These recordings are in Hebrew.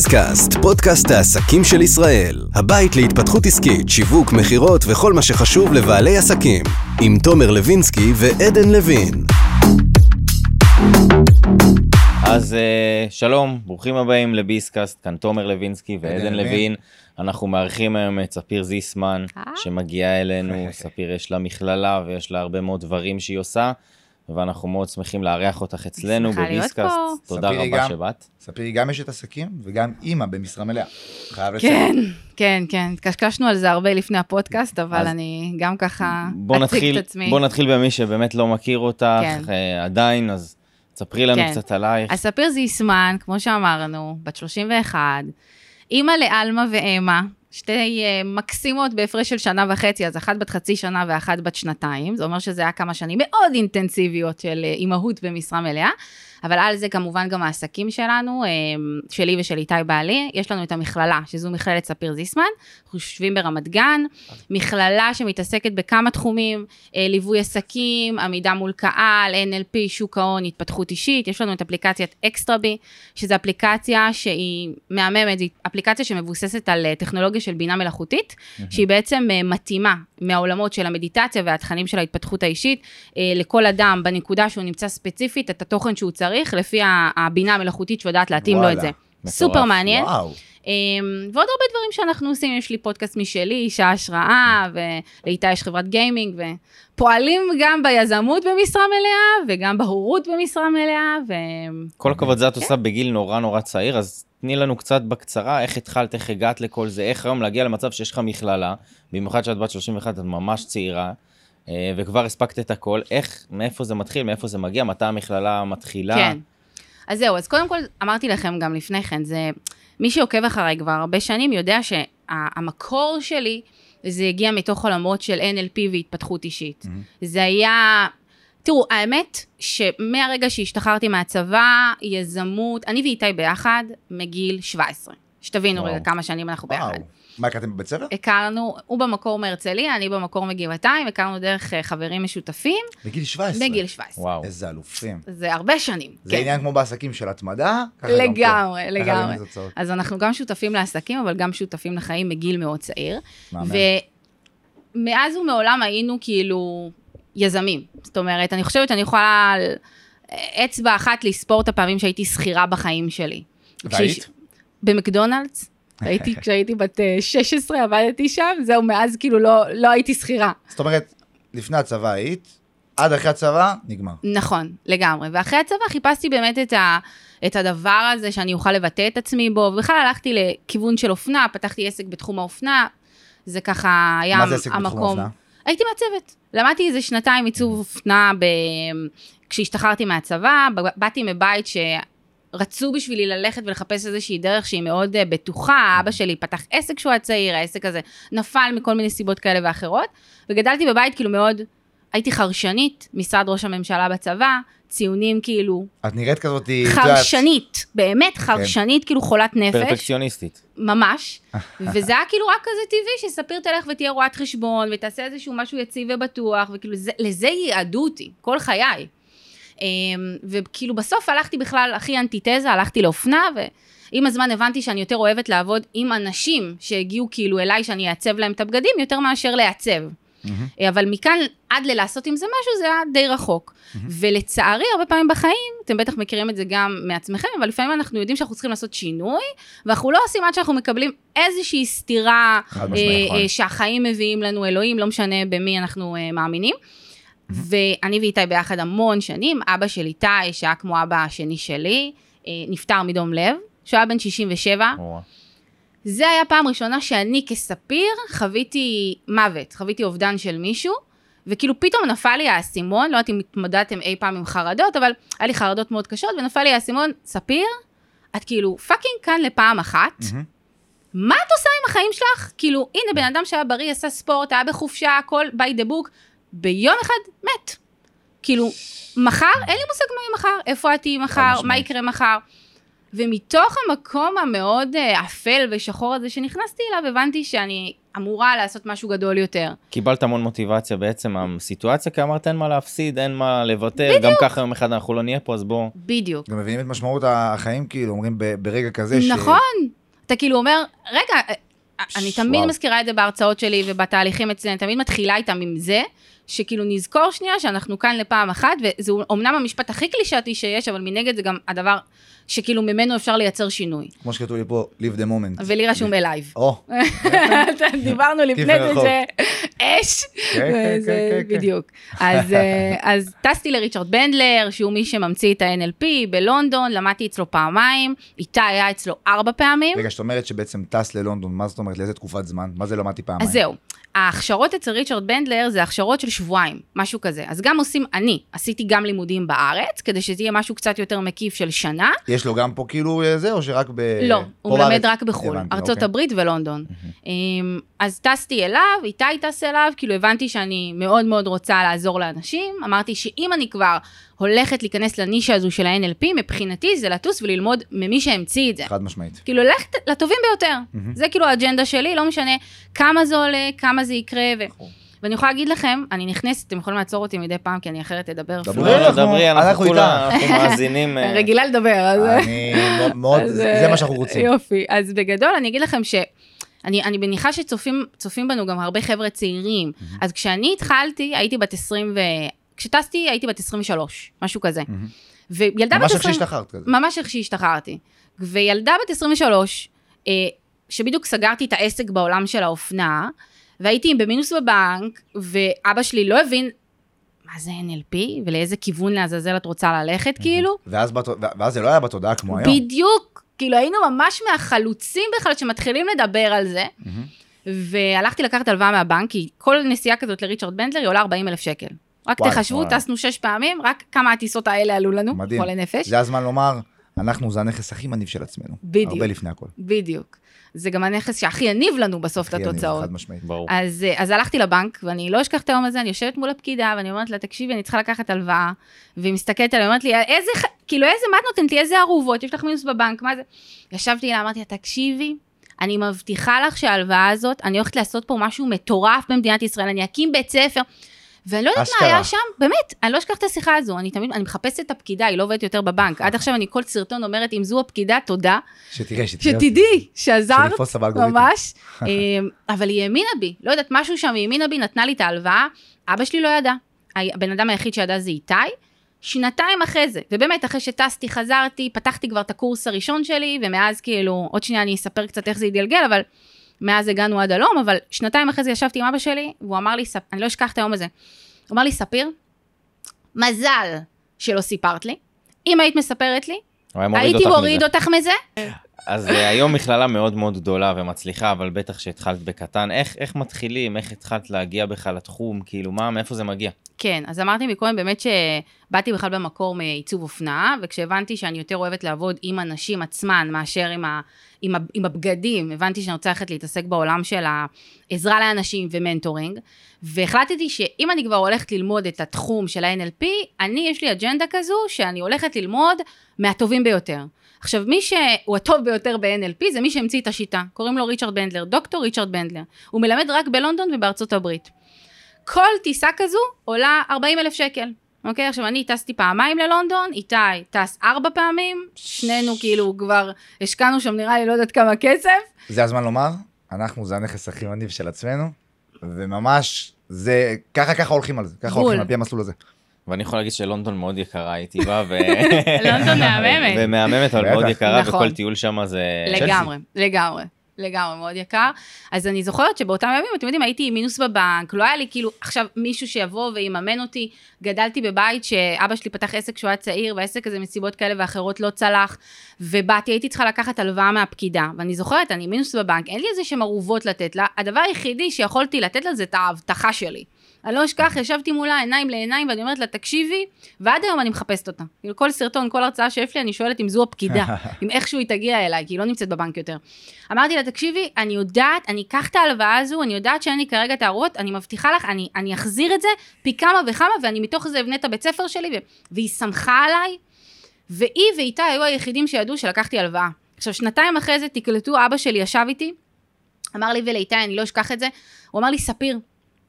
ביזקאסט, פודקאסט העסקים של ישראל. הבית להתפתחות עסקית, שיווק, מכירות וכל מה שחשוב לבעלי עסקים. עם תומר לוינסקי ועדן לוין. אז uh, שלום, ברוכים הבאים לביסקאסט, כאן תומר לוינסקי ועדן לוין. אנחנו מארחים היום את ספיר זיסמן, שמגיעה אלינו. ספיר יש לה מכללה ויש לה הרבה מאוד דברים שהיא עושה, ואנחנו מאוד שמחים לארח אותך אצלנו בביסקאסט. תודה רבה גם- שבאת. ספירי גם אשת עסקים וגם אימא במשרה מלאה. חייב לציין. כן, כן, כן, התקשקשנו על זה הרבה לפני הפודקאסט, אבל אני גם ככה אציג את עצמי. בוא נתחיל במי שבאמת לא מכיר אותך כן. uh, עדיין, אז ספרי לנו כן. קצת עלייך. אז ספיר זיסמן, כמו שאמרנו, בת 31, אימא לאלמה ואמה, שתי uh, מקסימות בהפרש של שנה וחצי, אז אחת בת חצי שנה ואחת בת שנתיים, זה אומר שזה היה כמה שנים מאוד אינטנסיביות של uh, אימהות במשרה מלאה, אבל על זה כמובן גם העסקים שלנו, uh, שלי ושל איתי בעלי, יש לנו את המכללה, שזו מכללת ספיר זיסמן, אנחנו יושבים ברמת גן, מכללה שמתעסקת בכמה תחומים, אה, ליווי עסקים, עמידה מול קהל, NLP, שוק ההון, התפתחות אישית, יש לנו את אפליקציית אקסטרבי, שזו אפליקציה שהיא מהממת, זו אפליקציה שמבוססת על אה, טכנולוגיה של בינה מלאכותית, שהיא בעצם אה, מתאימה מהעולמות של המדיטציה והתכנים של ההתפתחות האישית, אה, לכל אדם בנקודה שהוא נמצא ספציפית, את התוכן שהוא צריך, לפי הבינה המלאכותית שיודעת להתאים לו את וואלה, זה. מטורף. סופר מעניין. וואו. אמ, ועוד הרבה דברים שאנחנו עושים, יש לי פודקאסט משלי, אישה השראה, ולאיתה יש חברת גיימינג, ופועלים גם ביזמות במשרה מלאה, וגם בהורות במשרה מלאה, ו... כל הכבוד, זה את כן. עושה בגיל נורא נורא צעיר, אז תני לנו קצת בקצרה איך התחלת, איך הגעת לכל זה, איך היום להגיע למצב שיש לך מכללה, במיוחד שאת בת 31, את ממש צעירה, אה, וכבר הספקת את הכל, איך, מאיפה זה מתחיל, מאיפה זה מגיע, מתי המכללה מתחילה. כן. אז זהו, אז קודם כל, אמרתי לכם גם לפני כן, זה, מי שעוקב אחריי כבר הרבה שנים יודע שהמקור שלי, זה הגיע מתוך עולמות של NLP והתפתחות אישית. זה היה, תראו, האמת שמהרגע שהשתחררתי מהצבא, יזמות, אני ואיתי ביחד מגיל 17. שתבינו וואו. רגע כמה שנים אנחנו וואו. ביחד. מה, הכרתם בבית ספר? הכרנו, הוא במקור מהרצליה, אני במקור מגבעתיים, הכרנו דרך אה, חברים משותפים, בגיל 17. בגיל 17. וואו. איזה אלופים. זה הרבה שנים. זה כן. עניין כמו בעסקים של התמדה, ככה גם פה. לגמרי, לגמרי. אז אנחנו גם שותפים לעסקים, אבל גם שותפים לחיים מגיל מאוד צעיר. מהמם. ומאז ומעולם היינו כאילו יזמים. זאת אומרת, אני חושבת שאני יכולה על אצבע אחת לספור את הפעמים שהייתי שכירה בחיים שלי. והיית? במקדונלדס. הייתי, כשהייתי בת אה, 16 עבדתי שם, זהו, מאז כאילו לא, לא הייתי שכירה. זאת אומרת, לפני הצבא היית, עד אחרי הצבא, נגמר. נכון, לגמרי. ואחרי הצבא חיפשתי באמת את, ה, את הדבר הזה שאני אוכל לבטא את עצמי בו, ובכלל הלכתי לכיוון של אופנה, פתחתי עסק בתחום האופנה, זה ככה היה מה זה עסק בתחום המקום. האופנה? הייתי מעצבת. למדתי איזה שנתיים עיצוב אופנה ב... כשהשתחררתי מהצבא, באתי מבית שרצו בשבילי ללכת ולחפש איזושהי דרך שהיא מאוד אה, בטוחה, אבא שלי פתח עסק כשהוא היה צעיר, העסק הזה נפל מכל מיני סיבות כאלה ואחרות, וגדלתי בבית כאילו מאוד, הייתי חרשנית, משרד ראש הממשלה בצבא, ציונים כאילו, את נראית כזאת, את יודעת, חרשנית, באמת חרשנית, כאילו חולת נפש. פרפקציוניסטית. ממש, וזה היה כאילו רק כזה טבעי, שספיר תלך ותהיה רואת חשבון, ותעשה איזשהו משהו יציב ובטוח, וכאילו זה, לזה ייעדו אותי, כל חיי. אמ, וכאילו בסוף הלכתי בכלל הכי אנטיתזה, הלכתי לאופנה, ועם הזמן הבנתי שאני יותר אוהבת לעבוד עם אנשים שהגיעו כאילו אליי, שאני אעצב להם את הבגדים, יותר מאשר לעצב. מהמם. אבל מכאן עד ללעשות עם זה משהו, זה היה די רחוק. ולצערי, הרבה פעמים בחיים, אתם בטח מכירים את זה גם מעצמכם, אבל לפעמים אנחנו יודעים שאנחנו צריכים לעשות שינוי, ואנחנו לא עושים עד שאנחנו מקבלים איזושהי סתירה אה, משמעית. אה, שהחיים מביאים לנו, אלוהים, לא משנה במי אנחנו אה, מאמינים. ואני ואיתי ביחד המון שנים, אבא של איתי, שהיה כמו אבא השני שלי, אה, נפטר מדום לב, שהוא היה בן 67, וואו. זה היה פעם ראשונה שאני כספיר חוויתי מוות, חוויתי אובדן של מישהו, וכאילו פתאום נפל לי האסימון, לא יודעת אם התמודדתם אי פעם עם חרדות, אבל היה לי חרדות מאוד קשות, ונפל לי האסימון, ספיר, את כאילו fucking כאן לפעם אחת, מהמם. מה את עושה עם החיים שלך? כאילו, הנה בן אדם שהיה בריא, עשה ספורט, היה בחופשה, הכל by the book, ביום אחד מת. כאילו, מחר, אין לי מושג מה יהיה מחר, איפה את תהיי מחר, מה. יקרה מחר. ומתוך המקום המאוד אה, אפל ושחור הזה שנכנסתי אליו, הבנתי שאני אמורה לעשות משהו גדול יותר. קיבלת המון מוטיבציה בעצם מהסיטואציה, כי אמרת אין מה להפסיד, אין מה לוותר, גם ככה יום אחד אנחנו לא נהיה פה, אז בוא. בדיוק. גם מבינים את משמעות החיים, כאילו, אומרים ברגע כזה, ש- נכון. אתה כאילו אומר, רגע, אה, אני תמיד וואו. מזכירה את זה בהרצאות שלי ובתהליכים אצלנו, תמיד מתחילה איתם עם זה, שכאילו נזכור שנייה שאנחנו כאן לפעם אחת, וזה אומנם המשפט הכי קלישאתי שיש, אבל מנגד זה גם הדבר שכאילו ממנו אפשר לייצר שינוי. כמו שכתוב לי פה, live the moment. ולי רשום ב live. או, דיברנו לפני זה. שאש, כן, כן, זה כן, כן. בדיוק. אז, אה, אז טסתי לריצ'רד בנדלר, שהוא מי שממציא את ה-NLP בלונדון, למדתי אצלו פעמיים, איתי היה אצלו ארבע פעמים. רגע, שאת אומרת שבעצם טס ללונדון, מה זאת אומרת? לאיזה תקופת זמן? מה זה למדתי פעמיים? אז זהו, ההכשרות אצל ריצ'רד בנדלר זה הכשרות של שבועיים, משהו כזה. אז גם עושים, אני עשיתי גם לימודים בארץ, כדי שזה יהיה משהו קצת יותר מקיף של שנה. יש לו גם פה כאילו אה, זה, או שרק ב... לא, הוא מלמד בארץ? רק בחו"ל, הבנתי, ארצות אוקיי. הברית ולונדון. אמ, אז טסתי אליו, איתי טס אליו, כאילו הבנתי שאני מאוד מאוד רוצה לעזור לאנשים. אמרתי שאם אני כבר הולכת להיכנס לנישה הזו של ה-NLP, מבחינתי זה לטוס וללמוד ממי שהמציא את זה. חד משמעית. כאילו ללכת לטובים ביותר. זה כאילו האג'נדה שלי, לא משנה כמה זה עולה, כמה זה יקרה. ו... ואני יכולה להגיד לכם, אני נכנסת, אתם יכולים לעצור אותי מדי פעם, כי אני אחרת אדבר. דברי, דברי, אנחנו. כולה, אנחנו מאזינים. אה, רגילה לדבר, אז... אני מאוד- זה אה, מה שאנחנו רוצים. יופי, אז בגדול אני אגיד לכם ש... אני, אני מניחה שצופים צופים בנו גם הרבה חבר'ה צעירים. אז כשאני התחלתי, הייתי בת 20 ו... כשטסתי הייתי בת 23, משהו כזה. וילדה בת ממש 20... איך שהשתחררת כזה. ממש איך שהשתחררתי. וילדה בת 23, אה, שבדיוק סגרתי את העסק בעולם של האופנה, והייתי במינוס בבנק, ואבא שלי לא הבין מה זה NLP, ולאיזה כיוון לעזאזל את רוצה ללכת, כאילו. ואז בת- ואז זה לא היה בתודעה כמו היום. בדיוק, כאילו היינו ממש מהחלוצים בכלל שמתחילים לדבר על זה. והלכתי לקחת הלוואה מהבנק, כי כל נסיעה כזאת לריצ'רד בנדלר היא עולה 40 אלף שקל. רק וואי, תחשבו, וואי. טסנו שש פעמים, רק כמה הטיסות האלה עלו לנו, מדהים. חולי נפש. זה הזמן לומר, אנחנו זה הנכס הכי מניב של עצמנו. בדיוק. הרבה לפני הכל. בדיוק. זה גם הנכס שהכי יניב לנו בסוף את הכי יניב, התוצאות. חד משמעית. ברור. אז, אה, אז הלכתי לבנק, ואני לא אשכח את היום הזה, אני יושבת מול הפקידה, ואני אומרת לה, תקשיבי, אני צריכה לקחת הלוואה, והיא מסתכלת עליה, אומרת לי, איזה, כאילו, איזה, מה את נותנת לי, איזה ערובות, יש לך מינוס בבנק, מה זה? ישבתי לה, אמרתי לה, תקשיבי, אני מבטיחה לך שההלוואה הזאת, אני הולכת לעשות פה משהו מטורף במדינת ישראל, אני אקים בית ספר. ואני לא יודעת מה אשכרה. היה שם, באמת, אני לא אשכח את השיחה הזו, אני תמיד, אני מחפשת את הפקידה, היא לא עובדת יותר בבנק. עד עכשיו אני כל סרטון אומרת, אם זו הפקידה, תודה, שתראה, שתראה. שתדעי שעזרת. ממש. אמ, אבל היא האמינה בי, לא יודעת, משהו שם, היא האמינה בי, נתנה לי את ההלוואה, אבא שלי לא ידע. הבן אדם היחיד שידע זה איתי. שנתיים אחרי זה, ובאמת, אחרי שטסתי, חזרתי, פתחתי כבר את הקורס הראשון שלי, ומאז כאילו, עוד שנייה אני אספר קצת איך זה התגלגל, אבל מאז הגענו עד הלום, אבל שנתיים אחרי זה ישבתי עם אבא שלי, והוא אמר לי, ספ- אני לא אשכח את היום הזה, הוא אמר לי, ספיר, מזל שלא סיפרת לי, אם היית מספרת לי, הייתי מוריד. אותך מזה, אז אה, היום מכללה מאוד מאוד גדולה ומצליחה, אבל בטח שהתחלת בקטן. איך איך מתחילים? איך התחלת להגיע בכלל לתחום? כאילו, מה, מאיפה זה מגיע? כן, אז אמרתי מקודם באמת שבאתי בכלל במקור מעיצוב אופנה, וכשהבנתי שאני יותר אוהבת לעבוד עם הנשים עצמן מאשר עם, ה, עם, ה, עם הבגדים, הבנתי שאני רוצה ללכת להתעסק בעולם של העזרה לאנשים ו mentoring, והחלטתי שאם אני כבר הולכת ללמוד את התחום של ה-NLP, אני, יש לי אג'נדה כזו שאני הולכת ללמוד מהטובים ביותר. עכשיו, מי שהוא הטוב ביותר ב-NLP זה מי שהמציא את השיטה, קוראים לו ריצ'רד בנדלר, דוקטור ריצ'רד בנדלר. הוא מלמד רק בלונדון ובארצות הברית. כל טיסה כזו עולה 40 אלף שקל. אוקיי, עכשיו אני טסתי פעמיים ללונדון, איתי טס ארבע פעמים, שנינו כאילו כבר השקענו שם נראה לי לא יודעת כמה כסף. זה הזמן לומר, אנחנו זה הנכס הכי מניב של עצמנו, וממש, זה, ככה ככה הולכים על זה, ככה בול. הולכים על פי המסלול הזה. ואני יכול להגיד שלונדון מאוד יקרה, הייתי בא ו... לונדון מהממת. ומהממת, אבל מאוד. יקרה, נכון. וכל טיול שם זה... לגמרי, לגמרי. לגמרי, מאוד יקר. אז אני זוכרת שבאותם ימים, אתם יודעים, הייתי עם מינוס בבנק, לא היה לי כאילו עכשיו מישהו שיבוא ויממן אותי. גדלתי בבית שאבא שלי פתח עסק כשהוא היה צעיר, והעסק הזה מסיבות כאלה ואחרות לא צלח, ובאתי, הייתי צריכה לקחת הלוואה מהפקידה. ואני זוכרת, אני מינוס בבנק, אין לי איזה שהם ערובות לתת לה, הדבר היחידי שיכולתי לתת לה זה את ההבטחה שלי. אני לא אשכח, ישבתי מולה עיניים לעיניים, ואני אומרת לה, תקשיבי, ועד היום אני מחפשת אותה. כאילו, כל סרטון, כל הרצאה שיש לי, אני שואלת אם זו הפקידה, אם איכשהו היא תגיע אליי, כי היא לא נמצאת בבנק יותר. אמרתי לה, תקשיבי, אני יודעת, אני אקח את ההלוואה הזו, אני יודעת שאין לי כרגע את הערובות, אני מבטיחה לך, אני, אני אחזיר את זה פי כמה וכמה, ואני מתוך זה אבנה את הבית ספר שלי, והיא שמחה עליי. והיא ואיתה היו היחידים שידעו שלקחתי הלוואה. עכשיו, שנתיים אחרי זה תקלטו, אבא שלי ישב איתי, אמר לי ולאיתי, אני לא אשכח את זה, הוא אמר לי, ספיר,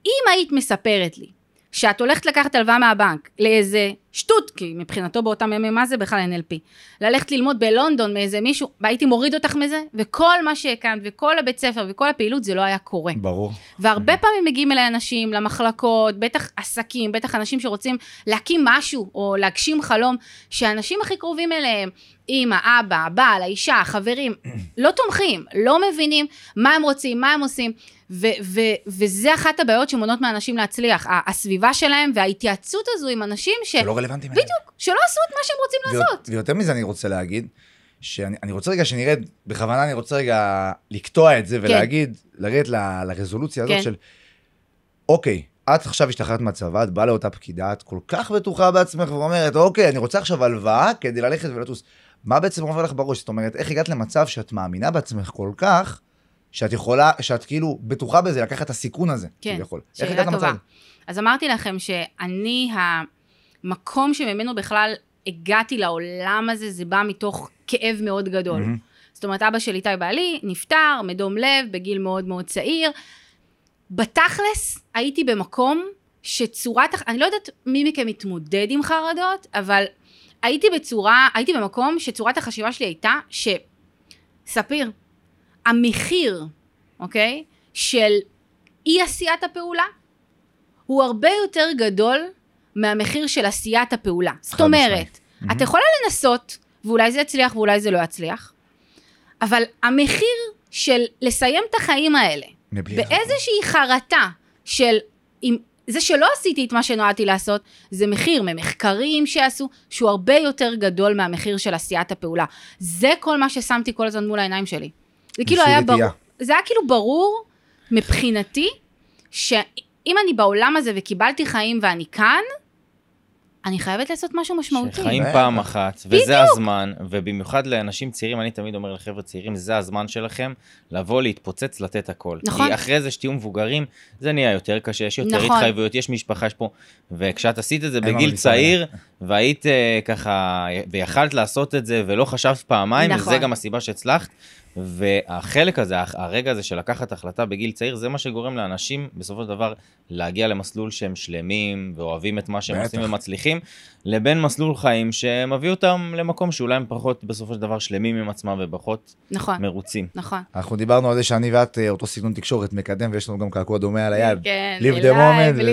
אם היית מספרת לי שאת הולכת לקחת הלוואה מהבנק לאיזה שטות, כי מבחינתו באותם ימים מה זה בכלל NLP, ללכת ללמוד בלונדון מאיזה מישהו, והייתי מוריד אותך מזה, וכל מה שהקמת, וכל הבית ספר, וכל הפעילות, זה לא היה קורה. ברור. והרבה פעמים מגיעים אליי אנשים למחלקות, בטח עסקים, בטח אנשים שרוצים להקים משהו, או להגשים חלום, שהאנשים הכי קרובים אליהם, אימא, אבא, הבעל, האישה, החברים, לא תומכים, לא מבינים מה הם רוצים, מה הם עושים. ו- ו- וזה אחת הבעיות שמונעות מאנשים להצליח, הסביבה שלהם וההתייעצות הזו עם אנשים ש... שלא רלוונטיים. בדיוק, שלא עשו את מה שהם רוצים לעשות. ויותר מזה אני רוצה להגיד, שאני אני רוצה רגע שנרד, בכוונה אני רוצה רגע לקטוע את זה ולהגיד, לרדת ל- לרזולוציה הזאת כן. של, אוקיי, את עכשיו השתחררת מהצבא, את באה לאותה פקידה, את כל כך בטוחה בעצמך ואומרת, אוקיי, אני רוצה עכשיו הלוואה כדי ללכת ולטוס. מה בעצם עובר לך בראש? זאת אומרת, איך הגעת למצב שאת מאמינה בעצמך כל כך, שאת יכולה, שאת כאילו בטוחה בזה, לקחת את הסיכון הזה, כן, כביכול. איך שאלה טובה. הזה? אז אמרתי לכם שאני, המקום שממנו בכלל הגעתי לעולם הזה, זה בא מתוך כאב מאוד גדול. מהמם. זאת אומרת, אבא של איתי בעלי נפטר מדום לב בגיל מאוד מאוד צעיר. בתכלס, הייתי במקום שצורת, אני לא יודעת מי מכם מתמודד עם חרדות, אבל הייתי בצורה, הייתי במקום שצורת החשיבה שלי הייתה ש... המחיר, אוקיי, של אי עשיית הפעולה, הוא הרבה יותר גדול מהמחיר של עשיית הפעולה. זאת. אומרת, את יכולה לנסות, ואולי זה יצליח ואולי זה לא יצליח, אבל המחיר של לסיים את החיים האלה. באיזושהי חרטה של אם, זה שלא עשיתי את מה שנועדתי לעשות, זה מחיר ממחקרים שעשו, שהוא הרבה יותר גדול מהמחיר של עשיית הפעולה. זה כל מה ששמתי כל הזמן מול העיניים שלי. זה כאילו היה ברור. זה היה כאילו ברור מבחינתי, שאם אני בעולם הזה וקיבלתי חיים ואני כאן, אני חייבת לעשות משהו משמעותי. שחיים. פעם אחת, וזה הזמן, ובמיוחד לאנשים צעירים, אני תמיד אומר לחבר'ה צעירים, זה הזמן שלכם לבוא, להתפוצץ, לתת הכל. נכון. כי אחרי זה שתהיו מבוגרים, זה נהיה יותר קשה, יש יותר נכון. התחייבויות, יש משפחה, יש פה... וכשאת עשית את זה בגיל. צעיר, והיית אה, ככה, ויכלת לעשות את זה, ולא חשבת פעמיים, נכון. וזה גם הסיבה שהצלחת. והחלק הזה, הרגע הזה של לקחת החלטה בגיל צעיר, זה מה שגורם לאנשים בסופו של דבר להגיע למסלול שהם שלמים ואוהבים את מה שהם בטח. עושים ומצליחים, לבין מסלול חיים שמביא אותם למקום שאולי הם פחות בסופו של דבר שלמים עם עצמם ופחות נכון, מרוצים. נכון. אנחנו דיברנו על זה שאני ואת אה, אותו סגנון תקשורת מקדם, ויש לנו גם קעקוע דומה על היד. כן,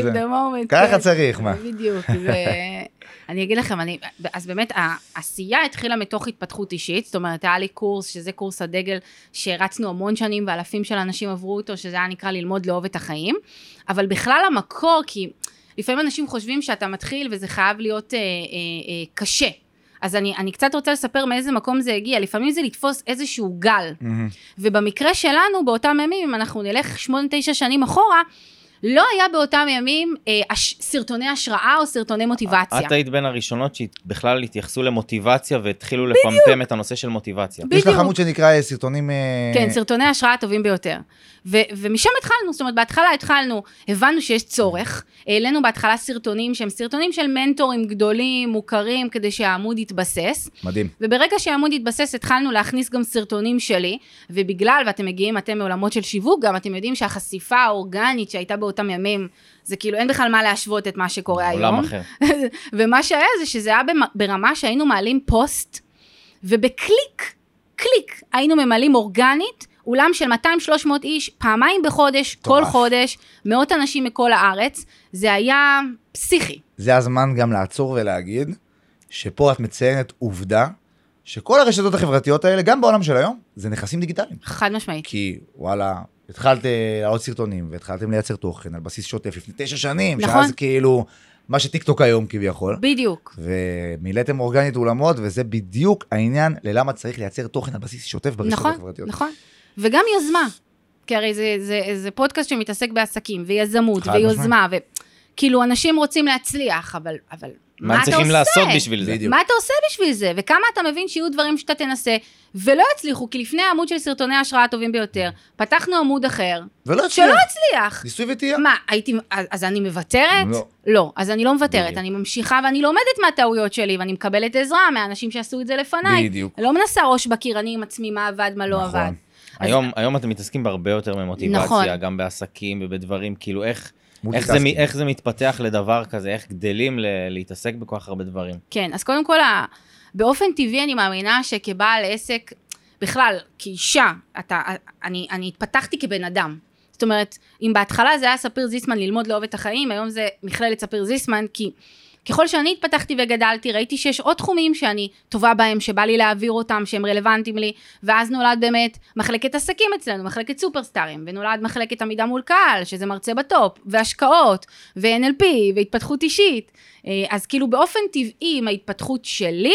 וזה. the moment. ככה כן. צריך, מה? בדיוק. אני אגיד לכם, אני, אז באמת העשייה התחילה מתוך התפתחות אישית, זאת אומרת, היה לי קורס, שזה קורס הדגל, שהרצנו המון שנים ואלפים של אנשים עברו אותו, שזה היה נקרא ללמוד לאהוב את החיים, אבל בכלל המקור, כי לפעמים אנשים חושבים שאתה מתחיל וזה חייב להיות אה, אה, אה, קשה. אז אני, אני קצת רוצה לספר מאיזה מקום זה הגיע, לפעמים זה לתפוס איזשהו גל, מהמם. ובמקרה שלנו, באותם ימים, אם אנחנו נלך 8-9 שנים אחורה, לא היה באותם ימים אה, הש, סרטוני השראה או סרטוני מוטיבציה. את היית בין הראשונות שבכלל התייחסו למוטיבציה והתחילו לפמפם את הנושא של מוטיבציה. יש לך בדיוק. עמוד שנקרא אה, סרטונים... אה, כן, סרטוני השראה הטובים ביותר. ו- ומשם התחלנו, זאת אומרת, בהתחלה התחלנו, הבנו שיש צורך, העלינו בהתחלה סרטונים שהם סרטונים של מנטורים גדולים, מוכרים, כדי שהעמוד יתבסס. מדהים. וברגע שהעמוד התבסס, התחלנו להכניס גם סרטונים שלי, ובגלל, ואתם מגיעים אתם מעולמות של שיווק, גם אתם יודעים שהחשיפה האורגנית שהייתה באותם ימים, זה כאילו אין בכלל מה להשוות את מה שקורה היום. עולם אחר. ומה שהיה זה שזה היה ברמה שהיינו מעלים פוסט, ובקליק, קליק, היינו ממלאים אורגנית, אולם של 200-300 איש, פעמיים בחודש, כל. חודש, מאות אנשים מכל הארץ, זה היה פסיכי. זה הזמן גם לעצור ולהגיד, שפה את מציינת עובדה, שכל הרשתות החברתיות האלה, גם בעולם של היום, זה נכסים דיגיטליים. חד משמעית. כי וואלה, התחלת אה, להעלות סרטונים, והתחלתם לייצר תוכן על בסיס שוטף לפני תשע שנים, נכון. שאז כאילו, מה שטיקטוק היום כביכול, בדיוק. ומילאתם אורגנית אולמות, וזה בדיוק העניין ללמה צריך לייצר תוכן על בסיס שוטף ברשתות נכון, החברתיות. נכון. וגם יוזמה. כי הרי זה, זה, זה פודקאסט שמתעסק בעסקים, ויזמות, ויוזמה, וכאילו אנשים רוצים להצליח, אבל, אבל מה הם אתה צריכים עושה? לעשות בשביל זה? בדיוק. מה אתה עושה בשביל זה? וכמה אתה מבין שיהיו דברים שאתה תנסה, ולא יצליחו, כי לפני העמוד של סרטוני ההשראה הטובים ביותר, פתחנו עמוד אחר, ולא שלא הצליח. הצליח. ניסוי וטעייה. מה, הייתי, אז, אז אני מוותרת? לא. לא, אז אני לא מוותרת, בדיוק. אני ממשיכה ואני לומדת מהטעויות שלי, ואני מקבלת עזרה מהאנשים שעשו את זה לפניי. בדיוק. לא מנסה ראש בקיר, אני עם עצמי, מה עבד, מה לא נכון. עבד. היום, היום אתם מתעסקים בהרבה יותר ממוטיבציה, נכון. גם בעסקים ובדברים, כאילו איך, איך, זה, איך זה מתפתח לדבר כזה, איך גדלים ל- להתעסק בכל כך הרבה דברים. כן, אז קודם כל, ה- באופן טבעי אני מאמינה שכבעל עסק, בכלל, כאישה, אתה, אני, אני התפתחתי כבן אדם. זאת אומרת, אם בהתחלה זה היה ספיר זיסמן ללמוד לאהוב את החיים, היום זה מכללת ספיר זיסמן, כי ככל שאני התפתחתי וגדלתי, ראיתי שיש עוד תחומים שאני טובה בהם, שבא לי להעביר אותם, שהם רלוונטיים לי, ואז נולד באמת מחלקת עסקים אצלנו, מחלקת סופרסטארים, ונולד מחלקת עמידה מול קהל, שזה מרצה בטופ, והשקעות, ו-NLP, והתפתחות אישית. אה, אז כאילו באופן טבעי, עם ההתפתחות שלי,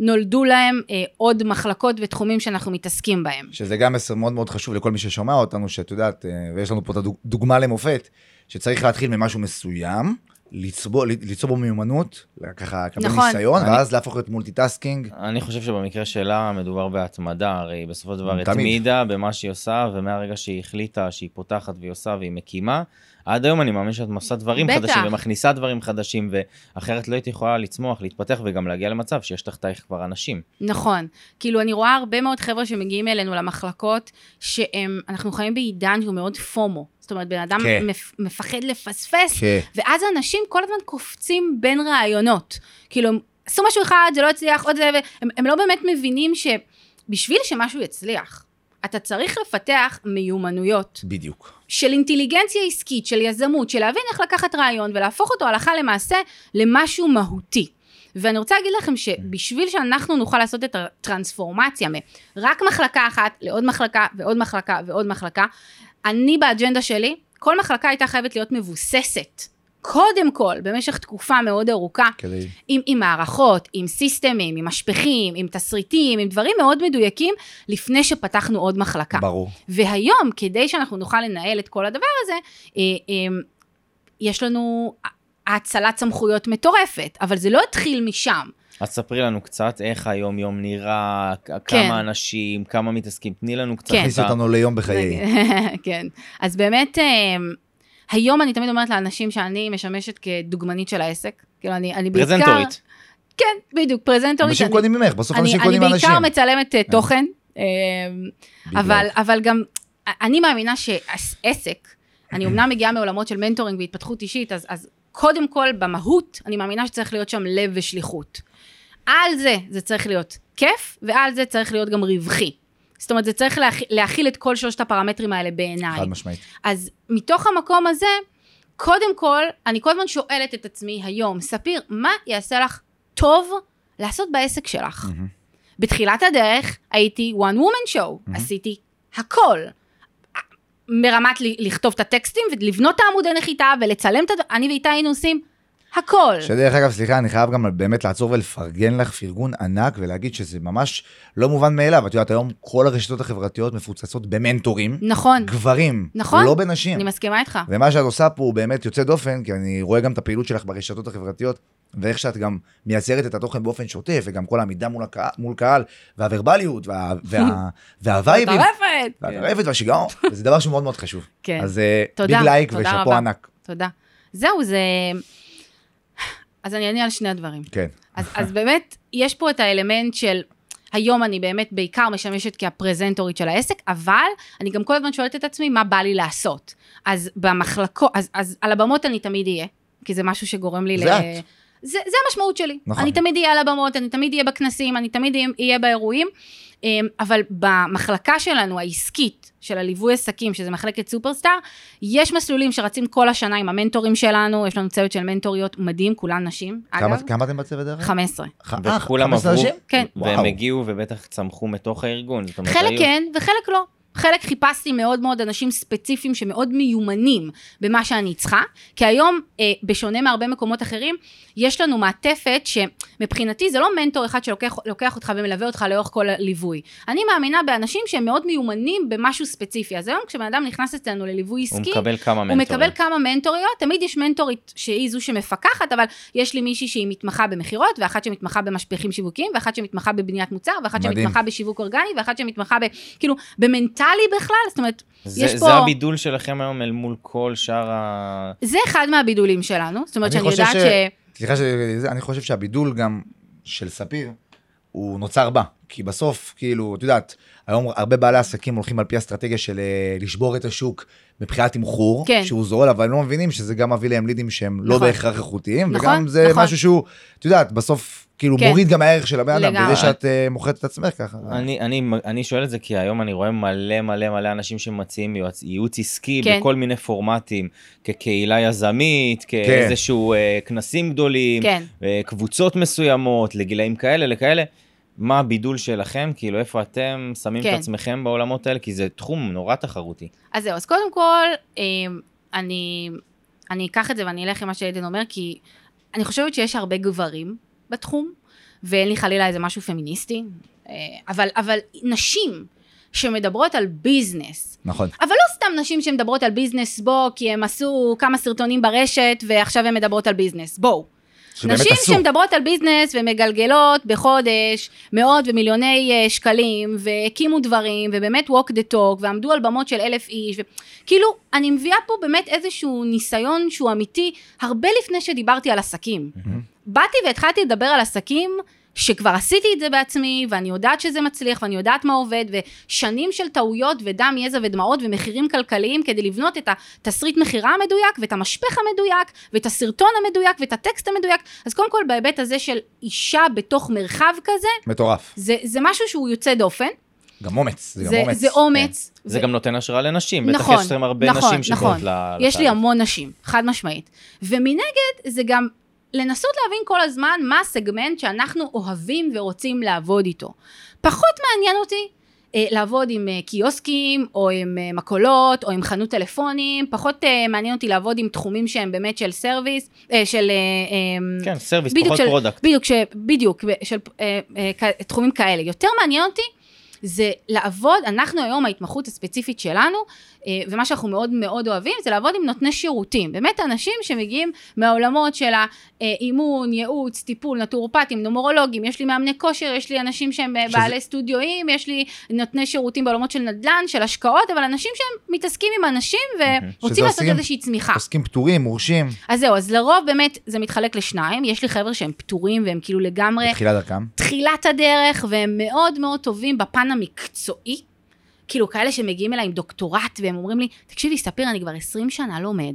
נולדו להם אה, עוד מחלקות ותחומים שאנחנו מתעסקים בהם. שזה גם מסר מאוד מאוד חשוב לכל מי ששומע אותנו, שאת יודעת, אה, ויש לנו פה את הדוגמה למופת, שצריך להתחיל ממשהו מסוים, לצבור, ליצור בו מיומנות, ככה לקבל נכון. ניסיון, אני- ואז להפוך להיות multitasking. אני חושב שבמקרה שלה מדובר בהתמדה, הרי בסופו של דבר תמיד. התמידה במה שהיא עושה, ומהרגע שהיא החליטה שהיא פותחת והיא עושה והיא מקימה, עד היום אני מאמין שאת עושה דברים בטח. חדשים ומכניסה דברים חדשים, ואחרת לא הייתי יכולה לצמוח, להתפתח וגם להגיע למצב שיש תחתייך כבר אנשים. נכון. כאילו, אני רואה הרבה מאוד חבר'ה שמגיעים אלינו למחלקות, שהם, אנחנו חיים בעידן שהוא מאוד פומו. זאת אומרת, בן אדם כן. מפ, מפחד לפספס, כן. ואז אנשים כל הזמן קופצים בין רעיונות. כאילו, עשו משהו אחד, זה לא הצליח, עוד זה, והם הם לא באמת מבינים שבשביל שמשהו יצליח, אתה צריך לפתח מיומנויות בדיוק. של אינטליגנציה עסקית, של יזמות, של להבין איך לקחת רעיון ולהפוך אותו הלכה למעשה למשהו מהותי. ואני רוצה להגיד לכם שבשביל שאנחנו נוכל לעשות את הטרנספורמציה מרק מחלקה אחת לעוד מחלקה ועוד מחלקה ועוד מחלקה, אני באג'נדה שלי, כל מחלקה הייתה חייבת להיות מבוססת. קודם כל, במשך תקופה מאוד ארוכה, כדי... עם, עם מערכות, עם סיסטמים, עם משפכים, עם תסריטים, עם דברים מאוד מדויקים, לפני שפתחנו עוד מחלקה. ברור. והיום, כדי שאנחנו נוכל לנהל את כל הדבר הזה, אה, אה, יש לנו האצלת סמכויות מטורפת, אבל זה לא התחיל משם. אז ספרי לנו קצת איך היום-יום נראה, כן. כמה אנשים, כמה מתעסקים, תני לנו קצת כן. תכניס ה... אותנו ליום בחיי. כן. אז באמת, אה, היום אני תמיד אומרת לאנשים שאני משמשת כדוגמנית של העסק. כאילו, אני, אני בעיקר... פרזנטורית. כן, בדיוק, פרזנטורית. אנשים אני- קונים ממך, בסוף אני, אנשים אני קונים מאנשים. בעיקר מצלמת אה, תוכן, אה, בגלל. אבל, אבל גם, אני מאמינה שעסק, אני אומנם מגיעה מעולמות של מנטורינג והתפתחות אישית, אז, אז קודם כל, במהות, אני מאמינה שצריך להיות שם לב ושליחות. על זה, זה צריך להיות כיף, ועל זה צריך להיות גם רווחי. זאת אומרת, זה צריך להכיל, להכיל את כל שלושת הפרמטרים האלה בעיניי. חד משמעית. אז מתוך המקום הזה, קודם כל, אני כל הזמן שואלת את עצמי היום, ספיר, מה יעשה לך טוב לעשות בעסק שלך? מהמם. בתחילת הדרך הייתי one woman show, עשיתי הכל. מרמת ל- לכתוב את הטקסטים ולבנות את העמודי נחיתה ולצלם את הדברים, אני ואיתה היינו עושים הכל. שדרך אגב, סליחה, אני חייב גם באמת לעצור ולפרגן לך פרגון ענק ולהגיד שזה ממש לא מובן מאליו. את יודעת, היום כל הרשתות החברתיות מפוצצות במנטורים, נכון, גברים, נכון. לא בנשים. אני מסכימה איתך. ומה שאת עושה פה הוא באמת יוצא דופן, כי אני רואה גם את הפעילות שלך ברשתות החברתיות, ואיך שאת גם מייצרת את התוכן באופן שוטף, וגם כל העמידה מול, הקה, מול קהל, והוורבליות, וה, וה, והווייבים, מטורפת. והטרפת והשיגעון, וזה דבר שהוא מאוד מאוד חשוב. כן. אז אה, תודה, ביג לייק ושאפו. ענק. תודה. זהו, זה... אז אני אענה על שני הדברים. כן. אז, אז באמת, יש פה את האלמנט של, היום אני באמת בעיקר משמשת כהפרזנטורית של העסק, אבל אני גם כל הזמן שואלת את עצמי מה בא לי לעשות. אז במחלקות, אז, אז על הבמות אני תמיד אהיה, כי זה משהו שגורם לי זה את. זה, זה המשמעות שלי. נכון. אני תמיד אהיה על הבמות, אני תמיד אהיה בכנסים, אני תמיד אהיה- אהיה באירועים, אמ, אבל במחלקה שלנו, העסקית, של הליווי עסקים, שזה מחלקת סופרסטאר, יש מסלולים שרצים כל השנה עם המנטורים שלנו, יש לנו צוות של מנטוריות מדהים, כולן נשים, כמה- אגב, כמה אתם בצוות דרך אגב? 15. ח- אה, וכולם 15 עברו? כן. והם. הגיעו ובטח צמחו מתוך הארגון. חלק היו- כן וחלק לא. חלק חיפשתי מאוד מאוד אנשים ספציפיים שמאוד מיומנים במה שאני צריכה, כי היום, אה, בשונה מהרבה מקומות אחרים, יש לנו מעטפת שמבחינתי זה לא מנטור אחד שלוקח לוקח אותך ומלווה אותך לאורך כל הליווי. אני מאמינה באנשים שהם מאוד מיומנים במשהו ספציפי. אז היום כשבן אדם נכנס אצלנו לליווי הוא עסקי, מקבל כמה הוא מנטורים. מקבל כמה מנטוריות, תמיד יש מנטורית שהיא זו שמפקחת, אבל יש לי מישהי שהיא מתמחה במכירות, ואחת שמתמחה במשפיכים שיווקיים, ואחת שמתמחה בבניית מוצר, ואחת מדהים. שמתמחה בשיווק אורגני, ואחת שמתמחה ב... כאילו, במנטלי בכלל, זאת אומרת, זה, יש זה פה... הבידול שלכם היום אל מול כל שאר ה... זה אחד מהבידולים שלנו, זאת אומרת אני שאני יודעת ש- ש... סליחה, אני חושב שהבידול גם של ספיר, הוא נוצר בה. כי בסוף, כאילו, את יודעת, היום הרבה בעלי עסקים הולכים על פי אסטרטגיה של אה, לשבור את השוק מבחינת תמחור, כן. שהוא זול, אבל הם לא מבינים שזה גם מביא להם לידים שהם לא נכון. בהכרח איכותיים, נכון, וגם זה נכון. משהו שהוא, את יודעת, בסוף, כאילו, כן. מוריד גם הערך של הבן אדם. בזה שאת אה, מוכרת את עצמך ככה. אני, אני, אני שואל את זה כי היום אני רואה מלא מלא מלא אנשים שמציעים ייעוץ, ייעוץ עסקי כן. בכל מיני פורמטים, כקהילה יזמית, כאיזשהו אה, כנסים גדולים, כן. אה, קבוצות מסוימות, לגילאים כאלה, לכאלה. מה הבידול שלכם? כאילו, איפה אתם שמים כן. את עצמכם בעולמות האלה? כי זה תחום נורא תחרותי. אז זהו, אז קודם כל, אה, אני, אני אקח את זה ואני אלך עם מה שעדן אומר, כי אני חושבת שיש הרבה גברים בתחום, ואין לי חלילה איזה משהו פמיניסטי, אה, אבל, אבל נשים שמדברות על business, נכון. אבל לא סתם נשים שמדברות על business בו, כי הם עשו כמה סרטונים ברשת ועכשיו הן מדברות על business, בואו. נשים עשו. שמדברות על business ומגלגלות בחודש מאות ומיליוני אה, שקלים והקימו דברים ובאמת walk the talk ועמדו על במות של אלף איש וכאילו אני מביאה פה באמת איזשהו ניסיון שהוא אמיתי הרבה לפני שדיברתי על עסקים. באתי והתחלתי לדבר על עסקים שכבר עשיתי את זה בעצמי ואני יודעת שזה מצליח ואני יודעת מה עובד ושנים של טעויות ודם יזע ודמעות ומחירים כלכליים כדי לבנות את התסריט מכירה המדויק ואת המשפך המדויק ואת הסרטון המדויק ואת הטקסט המדויק אז קודם כל בהיבט הזה של אישה בתוך מרחב כזה מטורף. זה, זה משהו שהוא יוצא דופן גם אומץ, זה גם זה, אומץ. זה אומץ זה ו- גם נותן השראה לנשים. בטח נכון, יש לכם הרבה נכון, נשים נכון. שבאות ל... יש לי לתהליך. המון נשים, חד משמעית. ומנגד, זה גם לנסות להבין כל הזמן מה הסגמנט שאנחנו אוהבים ורוצים לעבוד איתו. פחות מעניין אותי אה, לעבוד עם אה, קיוסקים, או עם אה, מכולות, או עם חנות טלפונים, פחות אה, מעניין אותי לעבוד עם תחומים שהם באמת של service, אה, של... אה, אה, כן, service, פחות של- product. בדיוק, ש, בדיוק, של אה, אה, תחומים כאלה. יותר מעניין אותי זה לעבוד, אנחנו היום ההתמחות הספציפית שלנו, אה, ומה שאנחנו מאוד מאוד אוהבים, זה לעבוד עם נותני שירותים. באמת אנשים שמגיעים מהעולמות של האימון, ייעוץ, טיפול, נטורופטים, נומרולוגים, יש לי מאמני כושר, יש לי אנשים שהם שזה- בעלי סטודיואים, יש לי נותני שירותים בעולמות של נדל"ן, של השקעות, אבל אנשים שהם מתעסקים עם אנשים ורוצים לעשות עושים- איזושהי צמיחה. עוסקים פטורים, מורשים, אז זהו, אז לרוב באמת זה מתחלק לשניים, יש לי חבר'ה שהם פטורים והם כאילו לגמרי בתחילת דרכם. תחילת הדרך, והם מאוד מאוד טובים בפן המקצועי. כאילו, כאלה שמגיעים אליי עם דוקטורט, והם אומרים לי, תקשיבי, ספיר, אני כבר 20 שנה לומד,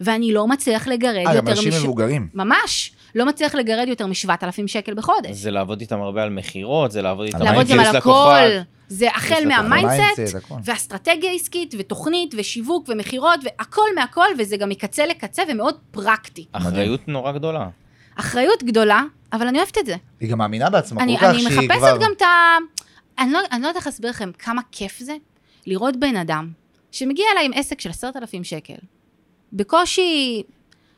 ואני לא מצליח לגרד אה, גם יותר אנשים מש... מבוגרים. ממש, לא מצליח לגרד יותר מ-7,000 שקל בחודש. זה לעבוד איתם הרבה על מכירות, זה לעבוד איתם על לעבוד גם על. הכל. זה החל. מה mindset. ואסטרטגיה עסקית, ותוכנית, ושיווק, ומכירות, והכל מהכל, וזה גם מקצה לקצה ומאוד פרקטי. אחריות נורא גדולה. אחריות גדולה, אבל אני אוהבת את זה. היא גם מאמינה בעצמה אני, כל כך אני שהיא מחפשת כבר... גם את ה... אני לא, אני לא יודעת איך להסביר לכם כמה כיף זה לראות בן אדם שמגיע אליי עם עסק של עשרת אלפים שקל, בקושי,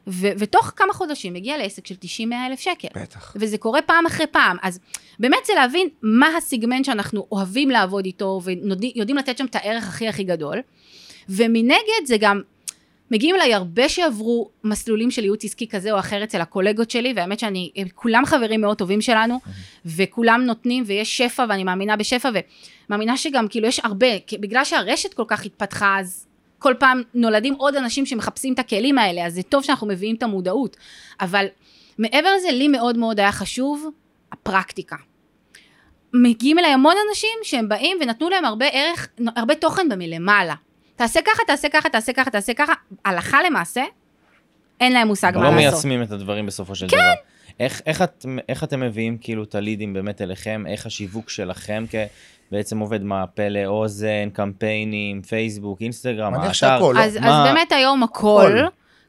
ו, ותוך כמה חודשים מגיע לעסק של 90-100 אלף שקל. בטח. וזה קורה פעם אחרי פעם, אז באמת זה להבין מה הסיגמנט שאנחנו אוהבים לעבוד איתו ויודעים לתת שם את הערך הכי הכי גדול, ומנגד זה גם, מגיעים אליי הרבה שעברו מסלולים של ייעוץ עסקי כזה או אחר אצל הקולגות שלי, והאמת שאני, כולם חברים מאוד טובים שלנו, וכולם נותנים, ויש שפע, ואני מאמינה בשפע, ומאמינה שגם כאילו יש הרבה, בגלל שהרשת כל כך התפתחה, אז כל פעם נולדים עוד אנשים שמחפשים את הכלים האלה, אז זה טוב שאנחנו מביאים את המודעות. אבל מעבר לזה, לי מאוד מאוד היה חשוב הפרקטיקה. מגיעים אליי המון אנשים שהם באים ונתנו להם הרבה ערך, הרבה תוכן במלמעלה. תעשה ככה, תעשה ככה, תעשה ככה, תעשה ככה, הלכה למעשה, אין להם מושג מה לא לעשות. מיישמים את הדברים בסופו של דבר. איך, איך, את, איך אתם מביאים כאילו את הלידים באמת אליכם? איך השיווק שלכם כ... בעצם עובד מה, פה לאוזן, קמפיינים, פייסבוק, אינסטגררם, מניח האתר? לא? אז, אז מה- באמת היום הכל.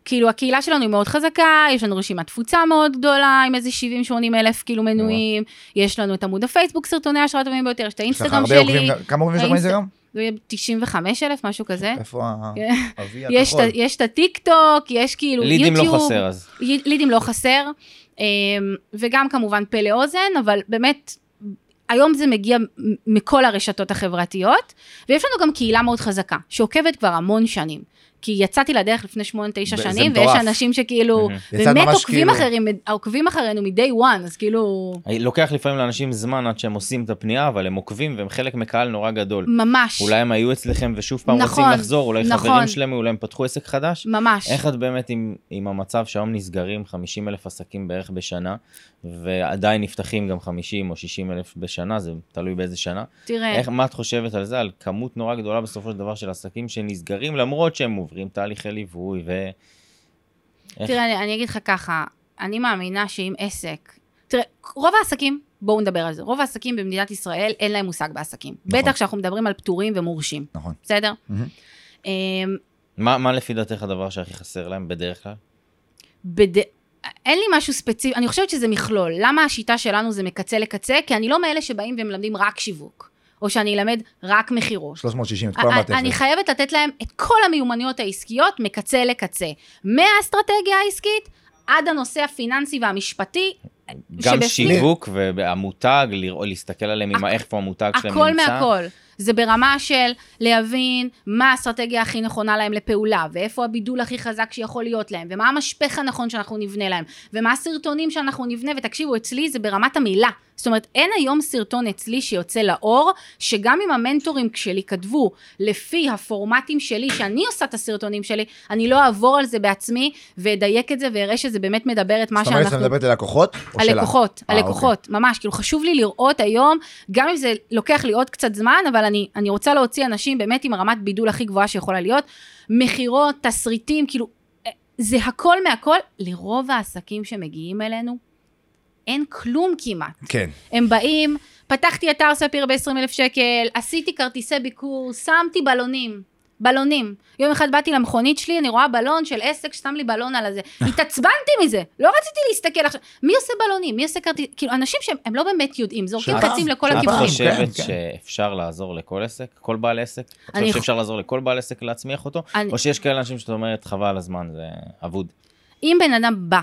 כאילו הקהילה שלנו היא מאוד חזקה, יש לנו רשימת תפוצה מאוד גדולה, עם איזה 70-80 אלף כאילו מנויים, יש לנו את עמוד הפייסבוק, סרטוני השראה טובים ביותר, יש את יש לך האינסטגרם הרבה שלי. עוקבים, כמה עוקבים יש לך באינסטגרם? זה יהיה 95 אלף, משהו כזה. איפה כן. האבי יש את הכחול? יש את הטיק טוק, יש כאילו לידים יוטיוב. לא חסר אז. י- לידים לא חסר, אמ, וגם כמובן פה לאוזן, אבל באמת, היום זה מגיע מכל הרשתות החברתיות, ויש לנו גם קהילה מאוד חזקה, שעוקבת כבר המון שנים. כי יצאתי לדרך לפני 8-9 זה שנים. ויש אנשים שכאילו, באמת עוקבים כאילו- אחרים, עוקבים אחרינו מ-day one, אז כאילו, לוקח לפעמים לאנשים זמן עד שהם עושים את הפנייה, אבל הם עוקבים והם חלק מקהל נורא גדול. ממש, אולי הם היו אצלכם ושוב פעם נכון, רוצים לחזור, אולי נכון. חברים שלהם, אולי הם פתחו עסק חדש. ממש. איך את באמת עם, עם המצב שהיום נסגרים 50 אלף עסקים בערך בשנה, ועדיין נפתחים גם 50 או 60 אלף בשנה, זה תלוי באיזה שנה. תראה, איך, מה את חושבת על זה, על כמות נורא גדולה בסופו של דבר של עסקים שנסגרים, למרות שהם עוברים תהליכי ליווי ו... איך- תראה, אני, אני אגיד לך ככה, אני מאמינה שאם עסק, תראה, רוב העסקים, בואו נדבר על זה, רוב העסקים במדינת ישראל אין להם מושג בעסקים. נכון. בטח כשאנחנו מדברים על פטורים ומורשים, נכון. בסדר? מהמם. אמ, מה, מה לפי דעתך הדבר שהכי חסר להם בדרך כלל? בד... אין לי משהו ספציפי, אני חושבת שזה מכלול. למה השיטה שלנו זה מקצה לקצה? כי אני לא מאלה שבאים ומלמדים רק שיווק, או שאני אלמד רק מכירות. 360 את כל אני- המעטפת. אני חייבת לתת להם את כל המיומנויות העסקיות מקצה לקצה. מהאסטרטגיה העסקית עד הנושא הפיננסי והמשפטי. גם שבפנים- שיווק והמותג, לראות, להסתכל עליהם עם הכ- איפה המותג שלהם הכל נמצא. מהכל. זה ברמה של להבין מה האסטרטגיה הכי נכונה להם לפעולה, ואיפה הבידול הכי חזק שיכול להיות להם, ומה המשפך הנכון שאנחנו נבנה להם, ומה הסרטונים שאנחנו נבנה, ותקשיבו, אצלי זה ברמת המילה. זאת אומרת, אין היום סרטון אצלי שיוצא לאור, שגם אם המנטורים שלי כתבו לפי הפורמטים שלי, שאני עושה את הסרטונים שלי, אני לא אעבור על זה בעצמי, ואדייק את זה, ואראה שזה באמת מדבר את מה זאת אומרת, שאנחנו... את מדברת על? או שלה? הלקוחות, אה, הלקוחות, ממש, כאילו חשוב לי לראות היום, גם אם זה לוקח לי עוד קצת זמן, אבל אני, אני רוצה להוציא אנשים באמת עם רמת בידול הכי גבוהה שיכולה להיות, מכירות, תסריטים, כאילו, אה, זה הכל מהכל, לרוב העסקים שמגיעים אלינו, אין כלום כמעט. כן. הם באים, פתחתי אתר ספיר ב-20 אלף שקל, עשיתי כרטיסי ביקור, שמתי בלונים. בלונים. יום אחד באתי למכונית שלי, אני רואה בלון של עסק ששם לי בלון על הזה. התעצבנתי מזה, לא רציתי להסתכל עכשיו. מי עושה בלונים? מי עושה כרטיס? כאילו, אנשים שהם הם לא באמת יודעים, זורקים חצים לכל שפעם. את הכיוונים. חושבת כן, כן. שאפשר לעזור לכל עסק? כל בעל עסק? את אני חושבת חו- שאפשר לעזור לכל בעל עסק להצמיח אותו? או שיש כאלה אנשים שאת אומרת, חבל על הזמן, זה אבוד. אם בן אדם בא,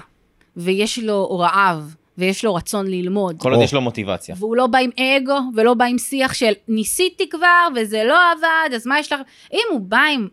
ויש לו רעב, ויש לו רצון ללמוד, כל עוד. יש לו מוטיבציה. והוא לא בא עם אגו, ולא בא עם שיח של ניסיתי כבר, וזה לא עבד, אז מה יש לך? אם הוא בא עם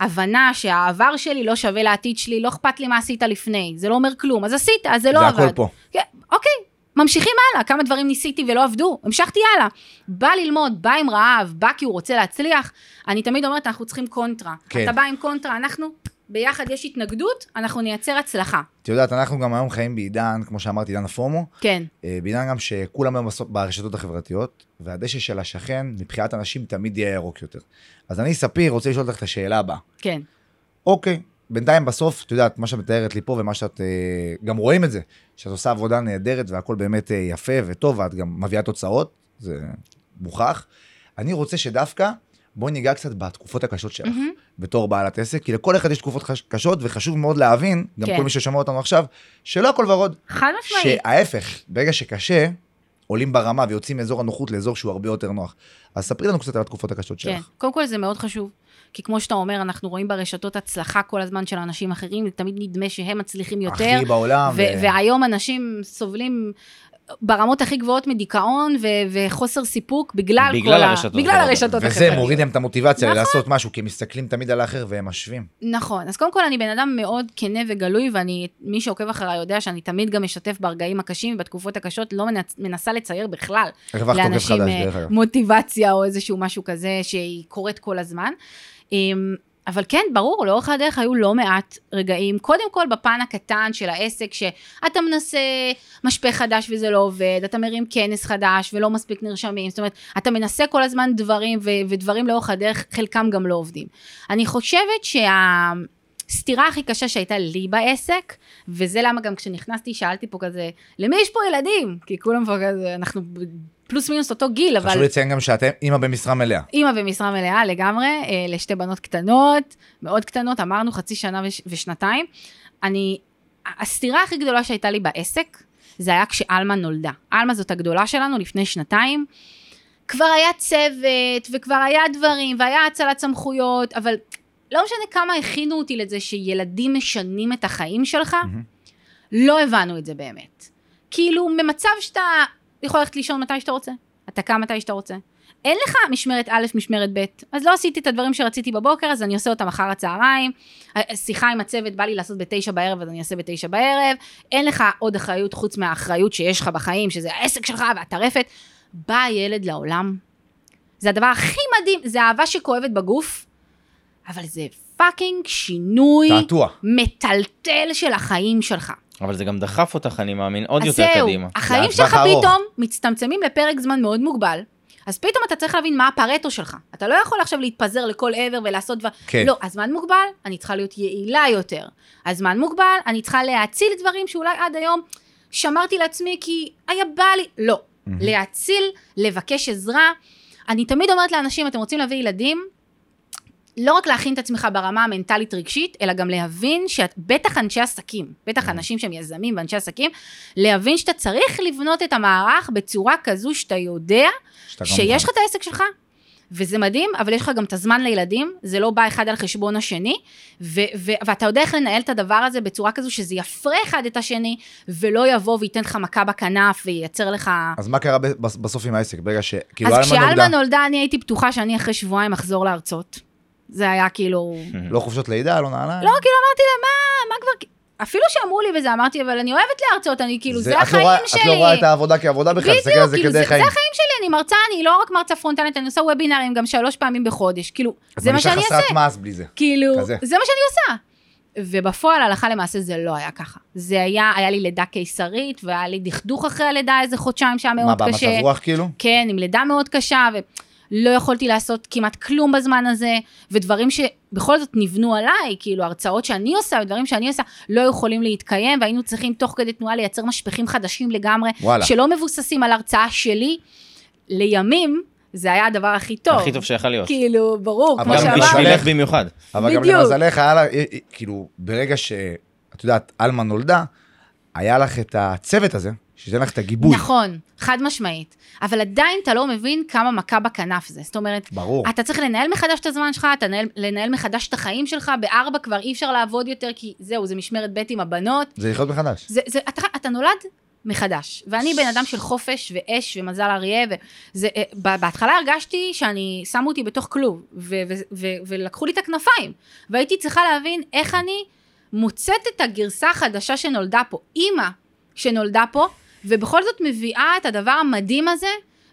הבנה שהעבר שלי לא שווה לעתיד שלי, לא אכפת לי מה עשית לפני, זה לא אומר כלום, אז עשית, אז זה לא זה עבד. הכל פה. כן, אוקיי, ממשיכים הלאה, כמה דברים ניסיתי ולא עבדו, המשכתי הלאה. בא ללמוד, בא עם רעב, בא כי הוא רוצה להצליח, אני תמיד אומרת, אנחנו צריכים קונטרה. כן. אתה בא עם קונטרה, אנחנו, ביחד יש התנגדות, אנחנו נייצר הצלחה. את יודעת, אנחנו גם היום חיים בעידן, כמו שאמרתי, עידן הפומו, כן, אה, בעידן גם שכולם היום ברשתות החברתיות, והדשא של השכן, מבחינת אנשים, תמיד יהיה ירוק יותר. אז אני, ספיר, רוצה לשאול אותך את השאלה הבאה. כן. אוקיי, בינתיים בסוף, את יודעת, מה שאת מתארת לי פה ומה שאת, אה, גם רואים את זה, שאת עושה עבודה נהדרת והכל באמת אה, יפה וטוב, ואת גם מביאה תוצאות, זה מוכח. אני רוצה שדווקא, בואי ניגע קצת בתקופות הקשות שלך, מהמם. בתור בעלת עסק, כי לכל אחד יש תקופות חש- קשות, וחשוב מאוד להבין, גם כן. כל מי ששומע אותנו עכשיו, שלא הכל ורוד. חד משמעית. שההפך, ברגע שקשה, עולים ברמה ויוצאים מאזור הנוחות לאזור שהוא הרבה יותר נוח. אז ספרי לנו קצת על התקופות הקשות כן, שלך. קודם כל זה מאוד חשוב. כי כמו שאתה אומר, אנחנו רואים ברשתות הצלחה כל הזמן של אנשים אחרים, תמיד נדמה שהם מצליחים יותר. הכי בעולם. ו- והיום אנשים סובלים ברמות הכי גבוהות מדיכאון ו- וחוסר סיפוק בגלל, בגלל כל הרשתות ה... בגלל החברתיות. הרשתות וזה החברתיות. מוריד להם את המוטיבציה נכון. לעשות משהו, כי הם מסתכלים תמיד על האחר והם משווים. נכון, אז קודם כל אני בן אדם מאוד כנה וגלוי, ואני, מי שעוקב אחריי יודע שאני תמיד גם משתף ברגעים הקשים ובתקופות הקשות, לא מנצ... מנסה לצייר בכלל לאנשים חדש, אה. מוטיבציה או איזשהו משהו כזה שהיא קורית כל הזמן. אבל כן, ברור, לאורך הדרך היו לא מעט רגעים, קודם כל בפן הקטן של העסק, שאתה מנסה משפך חדש וזה לא עובד, אתה מרים כנס חדש ולא מספיק נרשמים, זאת אומרת, אתה מנסה כל הזמן דברים, ו- ודברים לאורך הדרך, חלקם גם לא עובדים. אני חושבת שה... הסתירה הכי קשה שהייתה לי בעסק, וזה למה גם כשנכנסתי שאלתי פה כזה, למי יש פה ילדים? כי כולם פה כזה, אנחנו פלוס מינוס אותו גיל, אבל... חשוב לציין גם שאתם אימא במשרה מלאה. אימא במשרה מלאה לגמרי, אה, לשתי בנות קטנות, מאוד קטנות, אמרנו חצי שנה וש, ושנתיים. אני, הסתירה הכי גדולה שהייתה לי בעסק, זה היה כשעלמה נולדה. עלמה זאת הגדולה שלנו לפני שנתיים. כבר היה צוות, וכבר היה דברים, והיה הצלת סמכויות, אבל לא משנה כמה הכינו אותי לזה שילדים משנים את החיים שלך, לא הבנו את זה באמת. כאילו, ממצב שאתה יכול ללכת לישון מתי שאתה רוצה, אתה קם מתי שאתה רוצה. אין לך משמרת א', משמרת ב', אז לא עשיתי את הדברים שרציתי בבוקר, אז אני עושה אותם אחר הצהריים. שיחה עם הצוות בא לי לעשות בתשע בערב, אז אני אעשה בתשע בערב. אין לך עוד אחריות חוץ מהאחריות שיש לך בחיים, שזה העסק שלך והטרפת. בא הילד לעולם, זה הדבר הכי מדהים, זה אהבה שכואבת בגוף, אבל זה fucking שינוי תעתוע. מטלטל של החיים שלך. אבל זה גם דחף אותך, אני מאמין, עוד אז יותר זהו, קדימה. החיים לטווח שלך הארוך. פתאום מצטמצמים לפרק זמן מאוד מוגבל, אז פתאום אתה צריך להבין מה הפרטו שלך. אתה לא יכול עכשיו להתפזר לכל עבר ולעשות דבר... כן. לא, הזמן מוגבל, אני צריכה להיות יעילה יותר. הזמן מוגבל, אני צריכה להאציל דברים שאולי עד היום שמרתי לעצמי כי היה בא לי... לא. להאציל, לבקש עזרה. אני תמיד אומרת לאנשים, אתם רוצים להביא ילדים? לא רק להכין את עצמך ברמה המנטלית רגשית, אלא גם להבין שאת, בטח אנשי עסקים, בטח אנשים שהם יזמים ואנשי עסקים, להבין שאתה צריך לבנות את המערך בצורה כזו שאתה יודע שיש לך. את העסק שלך, וזה מדהים, אבל יש לך גם את הזמן לילדים, זה לא בא אחד על חשבון השני, ו- ו- ואתה יודע איך לנהל את הדבר הזה בצורה כזו שזה יפרה אחד את השני, ולא יבוא וייתן לך מכה בכנף וייצר לך... אז מה קרה בסוף עם העסק? ברגע ש... כאילו, אז אלמה כשאלמה נולדה, נולדה, אני הייתי בטוחה שאני אחרי שבועיים אחזור להרצות. זה היה כאילו... לא חופשות לידה, לא נעליים? לא, כאילו אמרתי לה, מה, מה כבר... אפילו שאמרו לי וזה, אמרתי, אבל אני אוהבת להרצות, אני כאילו, זה, את לא החיים רואה- שלי. את לא רואה את העבודה כעבודה בכלל, תסתכל על זה כאילו, כדרך זה, חיים. זה החיים שלי, אני מרצה, אני לא רק מרצה פרונטלית, אני עושה וובינארים גם שלוש פעמים בחודש, כאילו, זה מה שאני את אעשה. מרגישה חסרת מעש בלי זה. כאילו, כזה. זה מה שאני עושה. ובפועל, הלכה למעשה, זה לא היה ככה. זה היה, היה לי לידה קיסרית, והיה לי דכדוך אחרי הלידה איזה חודשיים שהיה מה, מאוד במצב קשה. רוח כאילו? כן, עם לידה מאוד קשה, ולא יכולתי לעשות כמעט כלום בזמן הזה, ודברים שבכל זאת נבנו עליי, כאילו הרצאות שאני עושה, ודברים שאני עושה, לא יכולים להתקיים, והיינו צריכים תוך כדי תנועה לייצר משפכים חדשים לגמרי, וואלה. שלא מבוססים על הרצאה שלי. לימים, זה היה הדבר הכי טוב. הכי טוב שיכול להיות. כאילו, ברור, אבל כמו גם שאמרת- שאמרתי. בשבילך במיוחד. אבל גם בדיוק. למזלך היה לה, כאילו, ברגע שאת יודעת, עלמה נולדה, היה לך את הצוות הזה, שייתן לך את הגיבוי. נכון, חד משמעית. אבל עדיין אתה לא מבין כמה מכה בכנף זה. זאת אומרת, ברור. אתה צריך לנהל מחדש את הזמן שלך, אתה לנהל, לנהל מחדש את החיים שלך, בארבע כבר אי אפשר לעבוד יותר, כי זהו, זה משמרת ב' עם הבנות. זה לחיות מחדש. זה, זה, אתה, אתה נולד מחדש. ואני בן אדם של חופש ואש ומזל אריה, וזה, אה, בהתחלה הרגשתי שאני, שמו אותי בתוך כלוב, ו, ו, ו, ולקחו לי את הכנפיים. והייתי צריכה להבין איך אני מוצאת את הגרסה החדשה שנולדה פה. אימא שנולדה פה, ובכל זאת מביאה את הדבר המדהים הזה,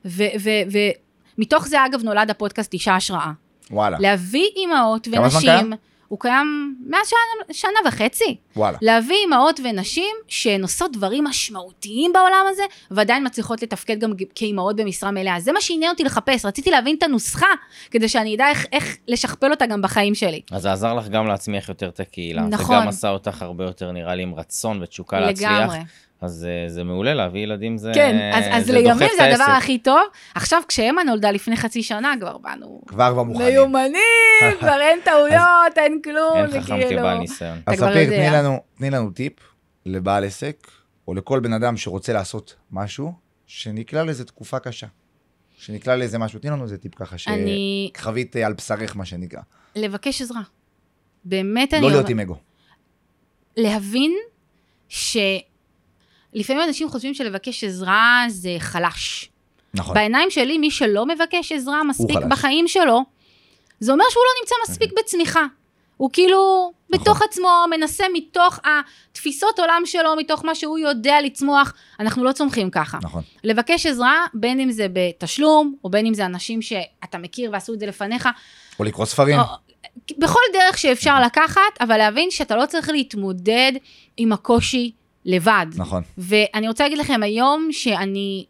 ומתוך זה אגב נולד הפודקאסט אישה השראה. וואלה. להביא אימהות ונשים? הוא קיים מאז שנה, שנה וחצי. וואלה. להביא אימהות ונשים שהן עושות דברים משמעותיים בעולם הזה, ועדיין מצליחות לתפקד גם כאימהות במשרה מלאה. זה מה שעניין אותי לחפש, רציתי להבין את הנוסחה, כדי שאני אדע איך, איך לשכפל אותה גם בחיים שלי. אז זה עזר לך גם להצמיח יותר את הקהילה. נכון. זה גם עשה אותך הרבה יותר, נראה לי, עם רצון ותשוקה להצליח. לגמרי. אז אה, זה מעולה, להביא ילדים זה כן, אז, אז זה לימים זה הדבר העסק. הכי טוב. עכשיו, כשאמה נולדה לפני חצי שנה, כבר באנו כבר כבר מוכנים. מיומנים, כבר אין טעויות, אין כלום, אין זה חכם כאילו... כבעל ניסיון. אתה אז ספיר. תני לנו, תני לנו טיפ לבעל עסק, או לכל בן אדם שרוצה לעשות משהו, שנקלע לאיזה תקופה קשה. שנקלע לאיזה משהו, תני לנו איזה טיפ ככה, אני- שחווית על בשרך, מה שנקרא. לבקש עזרה. באמת אני... לא להיות עם אגו. להבין שלפעמים אנשים חושבים שלבקש עזרה זה חלש. נכון. בעיניים שלי, מי שלא מבקש עזרה מספיק. בחיים שלו, זה אומר שהוא לא נמצא מספיק בצמיחה. הוא כאילו בתוך עצמו מנסה מתוך התפיסות עולם שלו, מתוך מה שהוא יודע לצמוח, אנחנו לא צומחים ככה. נכון. לבקש עזרה, בין אם זה בתשלום, או בין אם זה אנשים שאתה מכיר ועשו את זה לפניך, או לקרוא ספרים. או- בכל דרך שאפשר לקחת, אבל להבין שאתה לא צריך להתמודד עם הקושי לבד. נכון. ואני רוצה להגיד לכם היום שאני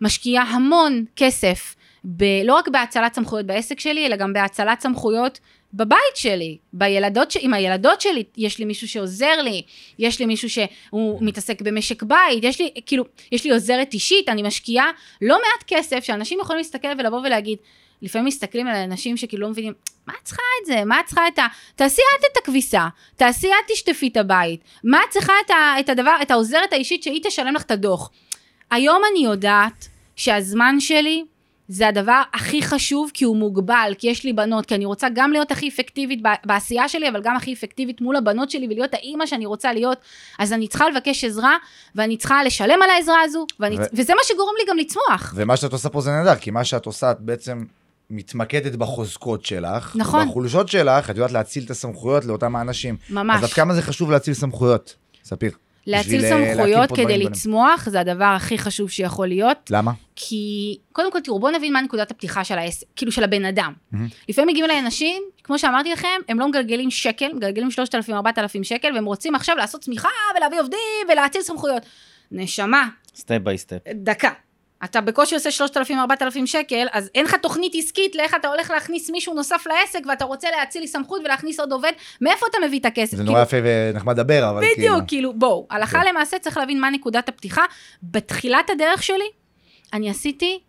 משקיעה המון כסף, ב, לא רק בהצלת סמכויות בעסק שלי, אלא גם בהצלת סמכויות בבית שלי, בילדות, ש... עם הילדות שלי, יש לי מישהו שעוזר לי, יש לי מישהו שהוא מתעסק במשק בית, יש לי, כאילו, יש לי עוזרת אישית, אני משקיעה לא מעט כסף, שאנשים יכולים להסתכל ולבוא ולהגיד, לפעמים מסתכלים על אנשים שכאילו לא מבינים, מה את צריכה את זה? מה את צריכה את ה... תעשי את את הכביסה, תעשי את תשטפי את הבית, מה את צריכה את, ה... את הדבר, את העוזרת האישית שהיא תשלם לך את הדוח. היום אני יודעת שהזמן שלי זה הדבר הכי חשוב כי הוא מוגבל, כי יש לי בנות, כי אני רוצה גם להיות הכי אפקטיבית בעשייה שלי, אבל גם הכי אפקטיבית מול הבנות שלי ולהיות האימא שאני רוצה להיות, אז אני צריכה לבקש עזרה, ואני צריכה לשלם על העזרה הזו, ואני, ו... וזה מה שגורם לי גם לצמוח. ומה שאת עושה פה זה נהדר, כי מה שאת עושה, את בעצם מתמקדת בחוזקות שלך, נכון. בחולשות שלך, את יודעת להציל את הסמכויות לאותם האנשים. ממש. אז עד כמה זה חשוב להציל סמכויות? ספיר. להציל סמכויות כדי לצמוח, זה הדבר הכי חשוב שיכול להיות. למה? כי, קודם כל, תראו, בואו נבין מה נקודת הפתיחה של העסק, כאילו של הבן אדם. Mm-hmm. לפעמים מגיעים אליי אנשים, כמו שאמרתי לכם, הם לא מגלגלים שקל, מגלגלים 3,000-4,000 שקל, והם רוצים עכשיו לעשות צמיחה ולהביא עובדים ולהאציל סמכויות. נשמה. step by step. דקה. אתה בקושי עושה 3,000-4,000 שקל, אז אין לך תוכנית עסקית לאיך אתה הולך להכניס מישהו נוסף לעסק, ואתה רוצה להאציל לי סמכות ולהכניס עוד עובד, מאיפה אתה מביא את הכסף? זה נורא יפה ונחמד לדבר, אבל כאילו... בדיוק, כאילו, בואו, הלכה כן. למעשה צריך להבין מה נקודת הפתיחה. בתחילת הדרך שלי, אני עשיתי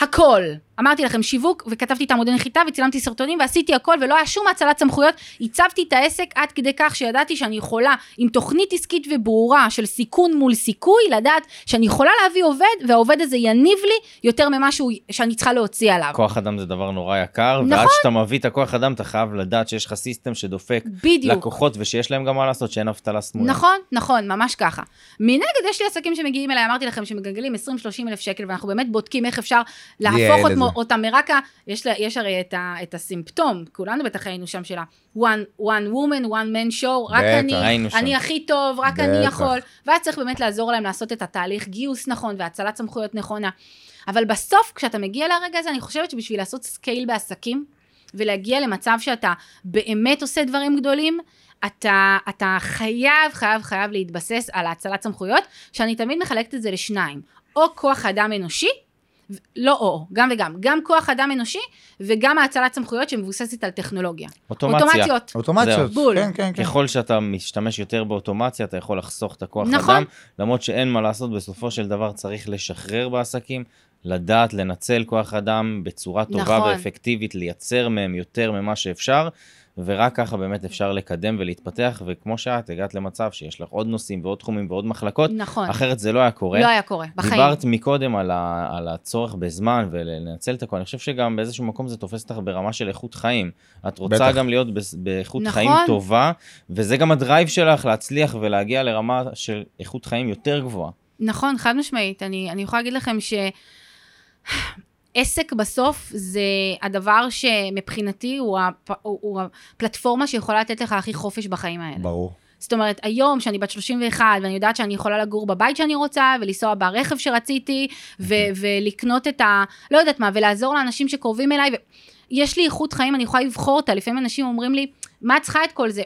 הכל. אמרתי לכם שיווק, וכתבתי את עמודי נחיתה, וצילמתי סרטונים, ועשיתי הכל, ולא היה שום האצלת סמכויות. הצבתי את העסק עד כדי כך שידעתי שאני יכולה, עם תוכנית עסקית וברורה של סיכון מול סיכוי, לדעת שאני יכולה להביא עובד, והעובד הזה יניב לי יותר ממה שהוא, שאני צריכה להוציא עליו. כוח אדם זה דבר נורא יקר, נכון. ועד שאתה מביא את הכוח אדם, אתה חייב לדעת שיש לך סיסטם שדופק בדיוק. לקוחות, ושיש להם גם מה לעשות, שאין אבטלה סמויה. נכון, נכון, ממש ככה. מנגד, יש לי עסקים שמגיעים אליי, אמרתי לכם, שמגלגלים 20-30 אלף שקל, ואנחנו באמת בודקים איך אפשר להפוך אותם, אותם מרק ה... יש, יש הרי את, ה, את הסימפטום, כולנו בטח היינו שם של ה-one one woman, one man show, רק בטח, אני, אני הכי טוב, רק בטח. אני יכול, ואז צריך באמת לעזור להם לעשות את התהליך גיוס נכון והאצלת סמכויות נכונה. אבל בסוף, כשאתה מגיע לרגע הזה, אני חושבת שבשביל לעשות scale בעסקים, ולהגיע למצב שאתה באמת עושה דברים גדולים, אתה, אתה חייב, חייב, חייב להתבסס על האצלת סמכויות, שאני תמיד מחלקת את זה לשניים. או כוח אדם אנושי, לא או, גם וגם, גם כוח אדם אנושי וגם האצלת סמכויות שמבוססת על טכנולוגיה. אוטומציה. אוטומציות. אוטומציות, בול. כן, כן, כן. ככל שאתה משתמש יותר באוטומציה, אתה יכול לחסוך את הכוח נכון. אדם, למרות שאין מה לעשות, בסופו של דבר צריך לשחרר בעסקים, לדעת לנצל כוח אדם בצורה טובה נכון. ואפקטיבית, לייצר מהם יותר ממה שאפשר, ורק ככה באמת אפשר לקדם ולהתפתח, וכמו שאת, הגעת למצב שיש לך עוד נושאים ועוד תחומים ועוד מחלקות, נכון. אחרת זה לא היה קורה. לא היה קורה, בחיים. דיברת מקודם על, ה, על הצורך בזמן ולנצל את הכל, אני חושב שגם באיזשהו מקום זה תופס אותך ברמה של איכות חיים. את רוצה בטח. גם להיות באיכות נכון. חיים טובה, וזה גם הדרייב שלך להצליח ולהגיע לרמה של איכות חיים יותר גבוהה. נכון, חד משמעית. אני, אני יכולה להגיד לכם ש... עסק בסוף זה הדבר שמבחינתי הוא, הפ... הוא, הפלטפורמה שיכולה לתת לך הכי חופש בחיים האלה. ברור. זאת אומרת, היום שאני בת 31 ואני יודעת שאני יכולה לגור בבית שאני רוצה ולנסוע ברכב שרציתי ו- ולקנות את ה... לא יודעת מה, ולעזור לאנשים שקרובים אליי. ו... יש לי איכות חיים, אני יכולה לבחור אותה. לפעמים אנשים אומרים לי, מה את צריכה את כל זה?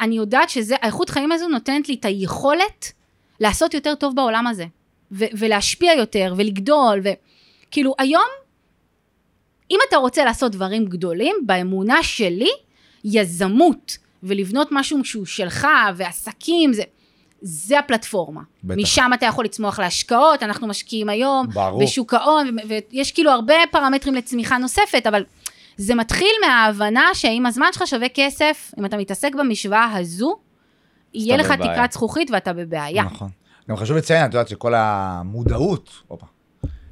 אני יודעת שזה, האיכות חיים הזו נותנת לי את היכולת לעשות יותר טוב בעולם הזה. ו- ולהשפיע יותר ולגדול. וכאילו, היום, אם אתה רוצה לעשות דברים גדולים, באמונה שלי, יזמות ולבנות משהו שהוא שלך ועסקים, זה, זה הפלטפורמה. בטח. משם אתה יכול לצמוח להשקעות, אנחנו משקיעים היום ברור. בשוק ההון, ויש כאילו הרבה פרמטרים לצמיחה נוספת, אבל זה מתחיל מההבנה שאם הזמן שלך שווה כסף, אם אתה מתעסק במשוואה הזו, יהיה לך. תקרת זכוכית ואתה בבעיה. נכון. גם חשוב לציין, את יודעת שכל המודעות, הופה,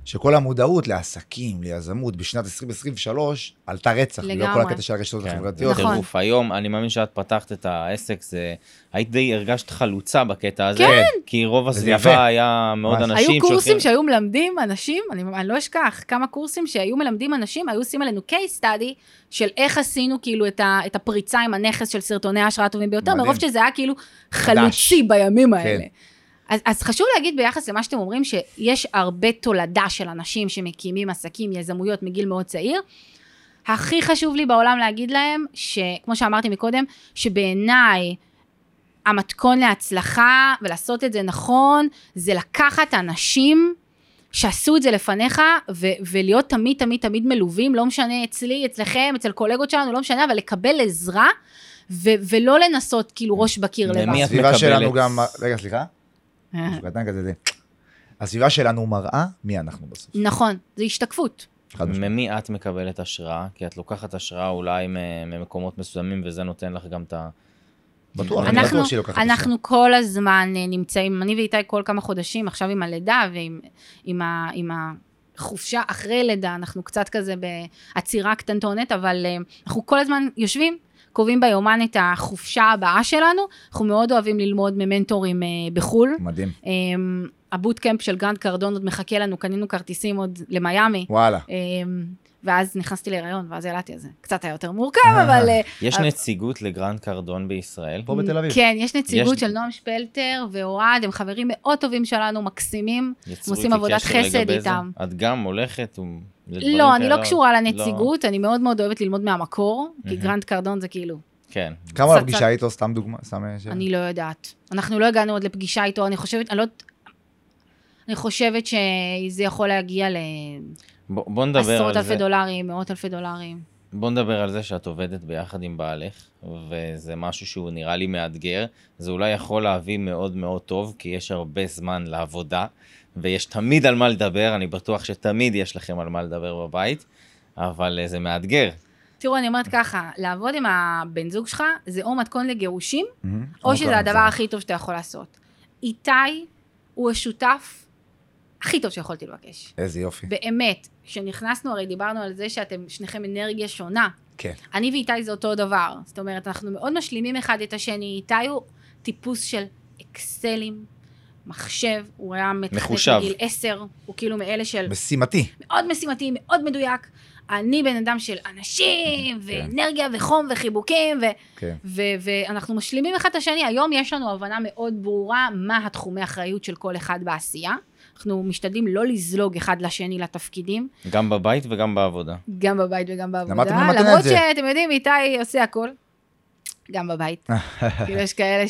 שכל המודעות לעסקים, ליזמות, בשנת 2023, עלתה רצח. בגלל כל לגמרי. הקטע של הרשתות כן, החברתיות. נכון. טירוף. היום, אני מאמין שאת פתחת את העסק, זה... היית די הרגשת חלוצה בקטע הזה, כן. כי רוב. הסביבה היה מאוד ממש. אנשים היו קורסים שהולכים- שהיו מלמדים אנשים, אני, אני לא אשכח, כמה קורסים שהיו מלמדים אנשים, היו עושים עלינו case study של איך עשינו כאילו את, ה, את הפריצה עם הנכס של סרטוני ההשראה הטובים ביותר, מדהים. מרוב שזה היה כאילו חלוצי בימים האלה. כן. אז, אז חשוב להגיד ביחס למה שאתם אומרים, שיש הרבה תולדה של אנשים שמקימים עסקים, יזמויות מגיל מאוד צעיר. הכי חשוב לי בעולם להגיד להם, שכמו שאמרתי מקודם, שבעיניי המתכון להצלחה ולעשות את זה נכון, זה לקחת אנשים שעשו את זה לפניך, ו- ולהיות תמיד תמיד תמיד מלווים, לא משנה אצלי, אצלכם, אצל קולגות שלנו, לא משנה, אבל לקבל עזרה, ו- ולא לנסות כאילו ראש בקיר למי לבד. את הסביבה שלנו מקבלת? גם, רגע, סליחה? משהו קטן כזה, זה. הסביבה שלנו מראה מי אנחנו בסוף. נכון, זה השתקפות. ממי את מקבלת השראה? כי את לוקחת השראה אולי ממקומות מסוימים, וזה נותן לך גם את ה... בטוח, אני אנחנו, בטוח שהיא לוקחת אנחנו כל הזמן אה, נמצאים, אני ואיתי כל כמה חודשים, עכשיו עם הלידה ועם עם ה, עם החופשה אחרי לידה, אנחנו קצת כזה בעצירה קטנטונת, אבל אה, אנחנו כל הזמן יושבים, קובעים ביומן את החופשה הבאה שלנו, אנחנו מאוד אוהבים ללמוד ממנטורים אה, בחו"ל. מדהים. אה, ה bootcamp של גרנט קרדון עוד מחכה לנו, קנינו כרטיסים עוד למיאמי. וואלה. אה, ואז נכנסתי להיריון, ואז ילדתי, אז זה קצת היה יותר מורכב, אבל... אה, יש אבל- נציגות לגרנט קרדון בישראל? פה בתל אביב. כן, יש נציגות יש- של נועם שפלטר ואוהד, הם חברים מאוד טובים שלנו, מקסימים. יצרו עושים עבודת חסד? איתם. את גם הולכת? לא, אני? לא קשורה לנציגות, אני מאוד מאוד אוהבת ללמוד מהמקור, כי. גרנט קרדון זה כאילו, כן. כמה הפגישה איתו, סתם דוגמה, סתם אה. אני לא יודעת. אנחנו לא הגענו עוד לפגישה איתו, אני חושבת, אני לא... אני חושבת שזה יכול להגיע בוא, בוא נדבר לעשרות על אלפי זה. דולרים, מאות אלפי דולרים. בוא נדבר על זה שאת עובדת ביחד עם בעלך, וזה משהו שהוא נראה לי מאתגר. זה אולי יכול להביא מאוד מאוד טוב, כי יש הרבה זמן לעבודה, ויש תמיד על מה לדבר, אני בטוח שתמיד יש לכם על מה לדבר בבית, אבל אה, זה מאתגר. תראו, אני אומרת ככה, לעבוד עם הבן זוג שלך, זה או מתכון לגירושים. או שזה הדבר. הכי טוב שאתה יכול לעשות. איתי הוא השותף הכי טוב שיכולתי לבקש. איזה יופי. באמת, כשנכנסנו, הרי דיברנו על זה שאתם שניכם אנרגיה שונה. כן. אני ואיתי זה אותו דבר. זאת אומרת, אנחנו מאוד משלימים אחד את השני. איתי הוא טיפוס של אקסלים, מחשב, הוא היה מתכנת מחושב. בגיל עשר, הוא כאילו מאלה של משימתי. מאוד משימתי, מאוד מדויק. אני בן אדם של אנשים, ואנרגיה, וחום, וחיבוקים, ו... כן. ו- ואנחנו משלימים אחד את השני. היום יש לנו הבנה מאוד ברורה מה התחומי אחריות של כל אחד בעשייה. אנחנו משתדלים לא לזלוג אחד לשני לתפקידים, גם בבית וגם בעבודה. גם בבית וגם בעבודה. למה אתם את למרות? שאתם יודעים, איתי עושה הכל, גם בבית. כאילו יש כאלה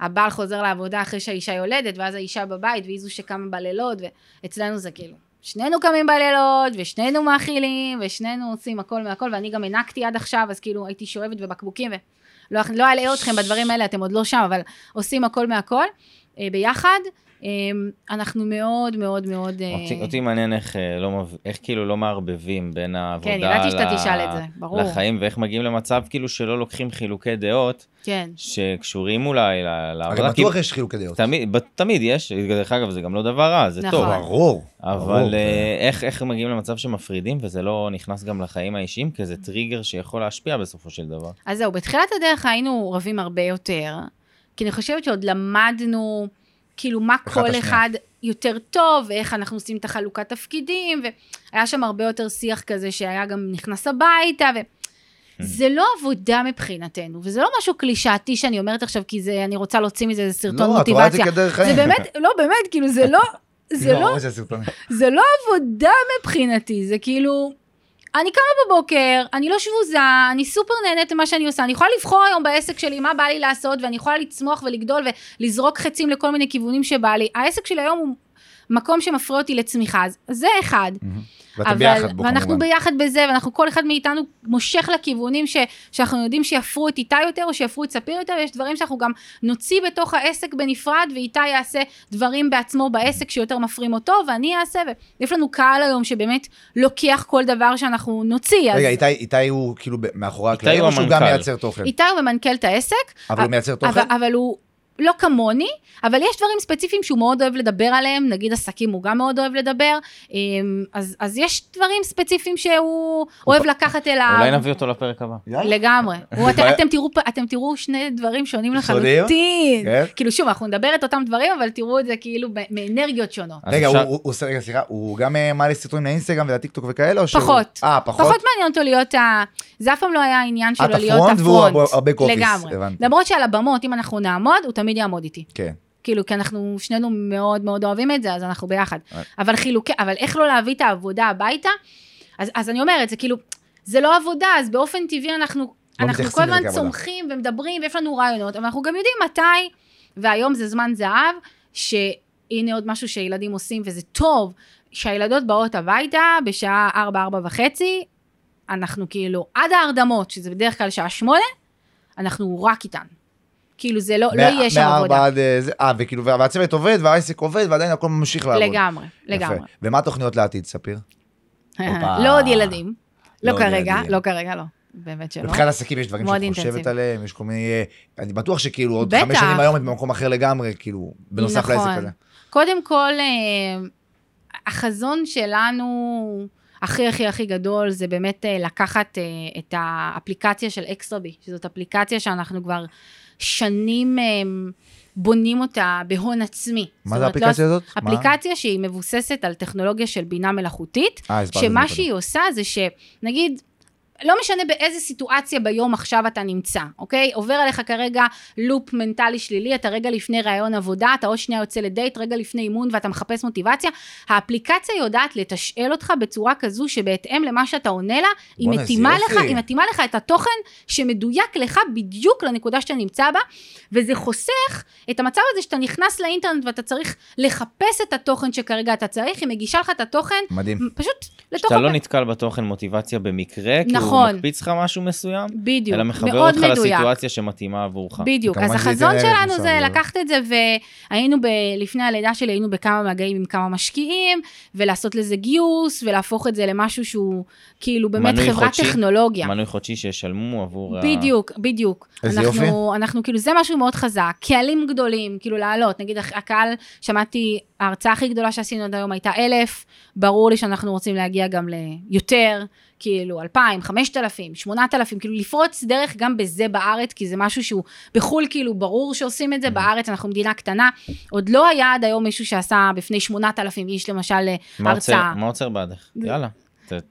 שהבעל חוזר לעבודה אחרי שהאישה יולדת, ואז האישה בבית, והיא זו שקמה בלילות, ואצלנו זה כאילו, שנינו קמים בלילות, ושנינו מאכילים, ושנינו עושים הכל מהכל, ואני גם הענקתי עד עכשיו, אז כאילו הייתי שואבת בבקבוקים, ולא לא אלאה אתכם בדברים האלה, אתם עוד לא שם, אבל עושים הכל מהכל, אה, ביחד. אה, אנחנו מאוד מאוד מאוד... אה, אותי, אותי מעניין איך, אה, לא, איך כאילו לא מערבבים בין העבודה כן, ידעתי שאתה תשאל את זה, ברור. לחיים, ואיך מגיעים למצב כאילו שלא לוקחים חילוקי דעות, כן. שקשורים אולי לעבודה. הרי כי בטוח יש חילוקי דעות. תמיד, תמיד יש, דרך אגב, זה גם לא דבר רע, זה נכון. טוב. ברור. אבל ברור. אה, איך, איך מגיעים למצב שמפרידים, וזה לא נכנס גם לחיים האישיים, כי זה טריגר שיכול להשפיע בסופו של דבר. אז זהו, בתחילת הדרך היינו רבים הרבה יותר, כי אני חושבת שעוד למדנו, כאילו, מה אחד כל השנייה. אחד יותר טוב, ואיך אנחנו עושים את החלוקת תפקידים, והיה שם הרבה יותר שיח כזה שהיה גם נכנס הביתה, ו... זה לא עבודה מבחינתנו, וזה לא משהו קלישאתי שאני אומרת עכשיו, כי זה, אני רוצה להוציא מזה איזה סרטון לא, את רואה את זה מוטיבציה. כדרך זה חיים. באמת, לא, באמת, כאילו, זה לא, זה לא, סרטון. זה לא עבודה מבחינתי, זה כאילו, אני קמה בבוקר, אני לא שבוזה, אני סופר נהנית ממה שאני עושה, אני יכולה לבחור היום בעסק שלי מה בא לי לעשות, ואני יכולה לצמוח ולגדול ולזרוק חצים לכל מיני כיוונים שבא לי. העסק שלי היום הוא מקום שמפריע אותי לצמיחה, אז זה אחד. ואתם ביחד בו ואנחנו כמובן. ביחד בזה, ואנחנו כל אחד מאיתנו מושך לכיוונים ש, שאנחנו יודעים שיפרו את איתי יותר, או שיפרו את ספיר יותר, ויש דברים שאנחנו גם נוציא בתוך העסק בנפרד, ואיתי יעשה דברים בעצמו בעסק שיותר מפרים אותו, ואני אעשה, ויש לנו קהל היום שבאמת לוקח כל דבר שאנחנו נוציא. אז רגע, איתי- איתי הוא כאילו מאחורי הקלעים, הוא או שהוא גם המנכ"ל. מייצר תוכן? איתי הוא ממנכ"ל את העסק, אבל הוא מייצר תוכן? אבל, אבל הוא לא כמוני, אבל יש דברים ספציפיים שהוא מאוד אוהב לדבר עליהם, נגיד עסקים הוא גם מאוד אוהב לדבר, אמ, אז, אז יש דברים ספציפיים שהוא אוהב לקחת אליו. אולי נביא אותו לפרק הבא. יאללה. לגמרי. הוא, אתם, אתם, תראו, אתם תראו שני דברים שונים? לחלוטין. כן. כאילו שוב, אנחנו נדבר את אותם דברים, אבל תראו את זה כאילו מאנרגיות שונות. רגע, אפשר- הוא- הוא רגע, סליחה, הוא גם אה, מעלה סרטונים לאינסטגרם ולטיקטוק וכאלה, או שהוא... פחות. אה, פחות? פחות מעניין אותו להיות ה... זה אף פעם לא היה העניין שלו את להיות ה front והוא ה front. הרבה- הרבה קופיס, לגמרי. הבנתי. למרות שעל הבמות, אם אנחנו נעמוד, הוא תמיד יעמוד איתי. כן. כאילו, כי אנחנו שנינו מאוד מאוד אוהבים את זה, אז אנחנו ביחד. אה. אבל חילוקי, אבל איך לא להביא את העבודה הביתה? אז, אז אני אומרת, זה כאילו, זה לא עבודה, אז באופן טבעי אנחנו, לא אנחנו כל הזמן. צומחים ומדברים, ויש לנו רעיונות, אבל אנחנו גם יודעים מתי, והיום זה זמן זהב, הנה עוד משהו שילדים עושים וזה טוב, שהילדות באות הביתה בשעה 4, 4 וחצי, אנחנו כאילו עד ההרדמות, שזה בדרך כלל שעה שמונה, אנחנו רק איתן. כאילו זה לא, לא יהיה שם עבודה. עד... אה, אה, וכאילו, והצוות עובד, והעסק עובד, ועדיין הכל ממשיך לעבוד. לגמרי, יפה. לגמרי. ומה התוכניות לעתיד, ספיר? הופה. לא עוד ילדים. לא לא כרגע, ילדים. לא כרגע, לא. באמת שלא. מבחינת עסקים יש דברים שאת חושבת. עליהם, יש כל מיני... אה, אני בטוח שכאילו עוד בטח. חמש שנים היום את במקום אחר לגמרי, כאילו, בנוסף נכון. לעסק הזה. קודם כל, אה, החזון שלנו הכי הכי הכי גדול זה באמת אה, לקחת אה, את האפליקציה של אקסטרבי, שזאת אפליקציה שאנחנו כבר שנים אה, בונים אותה בהון עצמי. מה זאת זה לא- האפליקציה הזאת? מה? אפליקציה שהיא מבוססת על טכנולוגיה של בינה מלאכותית, אה, את זה שמה. שהיא עושה זה שנגיד, לא משנה באיזה סיטואציה ביום עכשיו אתה נמצא, אוקיי? עובר עליך כרגע loop מנטלי שלילי, אתה רגע לפני ראיון עבודה, אתה עוד שנייה יוצא לדייט, רגע לפני אימון ואתה מחפש מוטיבציה, האפליקציה יודעת לתשאל אותך בצורה כזו שבהתאם למה שאתה עונה לה, היא מתאימה. לך, היא מתאימה לך את התוכן שמדויק לך בדיוק לנקודה שאתה נמצא בה, וזה חוסך את המצב הזה שאתה נכנס לאינטרנט ואתה צריך לחפש את התוכן שכרגע אתה צריך, היא מגישה לך את התוכן מדהים. פשוט לתוך שאתה לא נתקל בתוכן מוטיבציה במקרה, כי נכון. שהוא מקפיץ לך משהו מסוים, בדיוק, אלא מחבר אותך מדויק. לסיטואציה שמתאימה עבורך. בדיוק, אז החזון שלנו זה, לקחת את זה, והיינו ב, לפני הלידה שלי, היינו בכמה מגעים עם כמה משקיעים, ולעשות לזה גיוס, ולהפוך את זה למשהו שהוא כאילו באמת חברת חודשי, טכנולוגיה. מנוי חודשי שישלמו עבור... בדיוק, ה... בדיוק. איזה אנחנו, יופי. אנחנו אנחנו כאילו, זה משהו מאוד חזק, קהלים גדולים, כאילו לעלות, נגיד הקהל, שמעתי, ההרצאה הכי גדולה שעשינו עד היום הייתה אלף, ברור לי שאנחנו רוצים להגיע גם ליותר, כאילו, אלפיים, 5,000, 8,000, כאילו לפרוץ דרך גם בזה בארץ, כי זה משהו שהוא בחו"ל כאילו ברור שעושים את זה, mm-hmm. בארץ אנחנו מדינה קטנה, עוד לא היה עד היום מישהו שעשה בפני 8,000 איש למשל אה, הרצאה. מה עוצר בעדך? יאללה.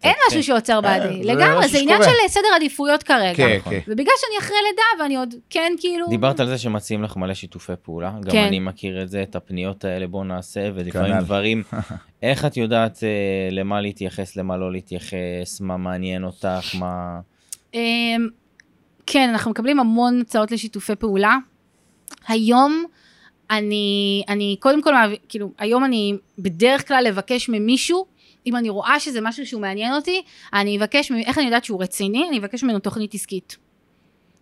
אין. משהו שעוצר בעדי, אה, זה לגמרי, זה עניין. של סדר עדיפויות כרגע. כן, נכון. כן. ובגלל שאני אחרי לידה ואני עוד כן כאילו... דיברת על זה שמציעים לך מלא שיתופי פעולה, גם כן. אני מכיר את זה, את הפניות האלה בוא נעשה, ולפעמים כנ"ל. דברים, איך את יודעת אה, למה להתייחס, למה לא להתייחס, מה מעניין אותך, מה... אמ, כן, אנחנו מקבלים המון הצעות לשיתופי פעולה. היום אני, אני קודם כל, כאילו, היום אני בדרך כלל לבקש ממישהו, אם אני רואה שזה משהו שהוא מעניין אותי, אני אבקש, איך אני יודעת שהוא רציני? אני אבקש ממנו תוכנית עסקית.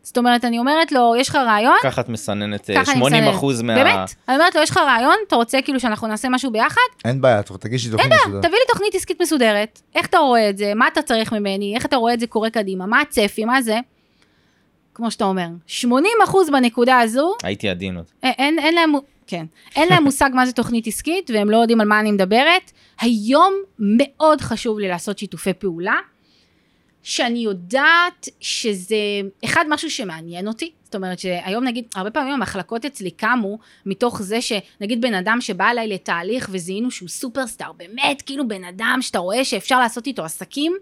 זאת אומרת, אני אומרת לו, יש לך רעיון? ככה את מסננת אה, ככה אני 80 מסננת. אחוז מה... באמת? אני אומרת לו, יש לך רעיון? אתה רוצה כאילו שאנחנו נעשה משהו ביחד? אין בעיה, תגישי תוכנית מסודרת. תביא לי תוכנית עסקית מסודרת, איך אתה רואה את זה, מה אתה צריך ממני, איך אתה רואה את זה קורה קדימה, מה הצפי, מה זה. כמו שאתה אומר, 80 אחוז בנקודה הזו, הייתי עדין עוד. א- אין, אין להם, כן, אין להם מושג מה זה תוכנית עסקית, והם לא יודעים על מה אני מדברת. היום מאוד חשוב לי לעשות שיתופי פעולה, שאני יודעת שזה, אחד, משהו שמעניין אותי, זאת אומרת שהיום נגיד, הרבה פעמים המחלקות אצלי קמו מתוך זה שנגיד בן אדם שבא אליי לתהליך וזיהינו שהוא סופרסטאר, באמת כאילו בן אדם שאתה רואה שאפשר לעשות איתו עסקים,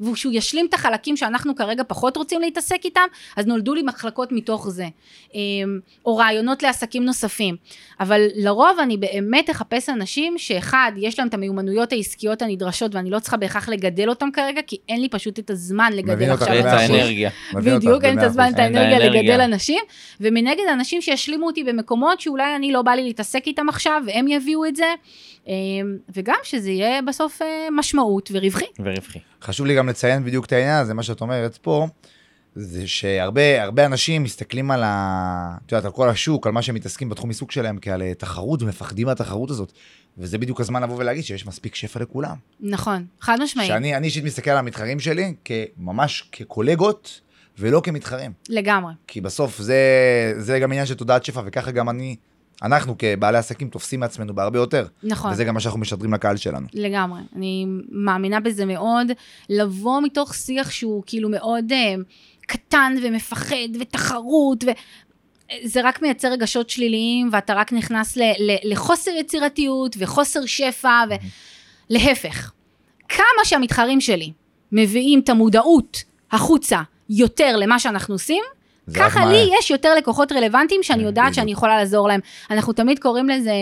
ושהוא ישלים את החלקים שאנחנו כרגע פחות רוצים להתעסק איתם, אז נולדו לי מחלקות מתוך זה, אמ, או רעיונות לעסקים נוספים. אבל לרוב אני באמת אחפש אנשים שאחד, יש להם את המיומנויות העסקיות הנדרשות ואני לא צריכה בהכרח לגדל אותם כרגע, כי אין לי פשוט את הזמן לגדל מבין אותך עכשיו ואת במאה אחוז. האנרגיה. מבין אותך בדיוק, אין את הזמן. את את האנרגיה. לגדל אנשים, ומנגד אנשים שישלימו אותי במקומות שאולי אני לא בא לי להתעסק איתם עכשיו, והם יביאו את זה, אמ, וגם שזה יהיה בסוף אה, משמעות ורווחי. ורווחי. חשוב לי גם לציין בדיוק את העניין הזה, מה שאת אומרת פה, זה שהרבה הרבה אנשים מסתכלים על ה... את יודעת, על כל השוק, על מה שהם מתעסקים בתחום עיסוק שלהם כעל אה, תחרות ומפחדים מהתחרות הזאת. וזה בדיוק הזמן לבוא ולהגיד שיש מספיק שפע לכולם. נכון, חד משמעית, שאני אני אישית מסתכל על המתחרים שלי ממש כקולגות ולא כמתחרים. לגמרי. כי בסוף זה, זה גם עניין של תודעת שפע, וככה גם אני, אנחנו כבעלי עסקים תופסים מעצמנו בהרבה יותר. נכון. וזה גם מה שאנחנו משדרים לקהל שלנו. לגמרי, אני מאמינה בזה מאוד, לבוא מתוך שיח שהוא כאילו מאוד אה, קטן ומפחד ותחרות, ו... זה רק מייצר רגשות שליליים ואתה רק נכנס ל- ל- לחוסר יצירתיות וחוסר שפע ולהפך. כמה שהמתחרים שלי מביאים את המודעות החוצה יותר למה שאנחנו עושים, ככה מה- לי יש יותר לקוחות רלוונטיים שאני כן, יודעת. שאני יכולה לעזור להם. אנחנו תמיד קוראים לזה,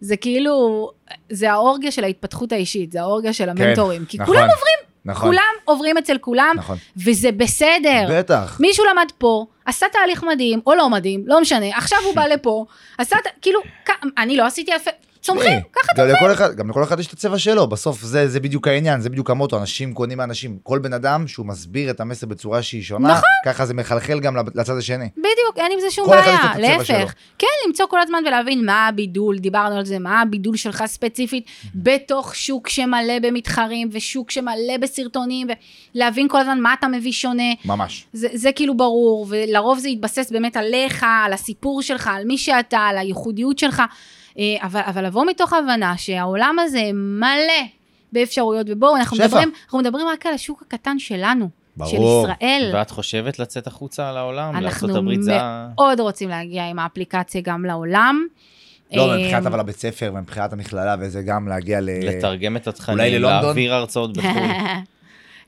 זה כאילו, זה האורגיה של ההתפתחות האישית, זה האורגיה של המנטורים. כי נכון. כולם עוברים נכון. כולם עוברים אצל כולם, נכון. וזה בסדר. בטח. מישהו למד פה, עשה תהליך מדהים, או לא מדהים, לא משנה, עכשיו הוא בא לפה, עשה, כאילו, כ- אני לא עשיתי אלפי, צומחים, תראי, ככה לכל אחד- גם לכל אחד יש את הצבע שלו, בסוף זה זה בדיוק העניין, זה בדיוק המוטו, אנשים קונים מאנשים. כל בן אדם שהוא מסביר את המסר בצורה שהיא שונה, נכון. ככה זה מחלחל גם לצד השני. בדיוק, אין עם זה שום בעיה. להפך. כן, למצוא כל הזמן ולהבין מה הבידול, דיברנו על זה, מה הבידול שלך ספציפית, בתוך שוק שמלא במתחרים, ושוק שמלא בסרטונים, ולהבין כל הזמן מה אתה מביא שונה. ממש. זה, זה כאילו ברור, ולרוב זה יתבסס באמת עליך, על הסיפור שלך, על מי שאתה, על הייחודיות שלך, אבל, אבל לבוא מתוך הבנה שהעולם הזה מלא באפשרויות, ובואו, אנחנו שפע. מדברים, אנחנו מדברים רק על השוק הקטן שלנו, של ברור. ישראל. ואת חושבת לצאת החוצה לעולם? אנחנו זה... מאוד רוצים להגיע עם האפליקציה גם לעולם. לא, אה, מבחינת אבל הבית ספר ומבחינת המכללה וזה גם להגיע ל... לתרגם את התכנים? להעביר הרצאות בחו"ל.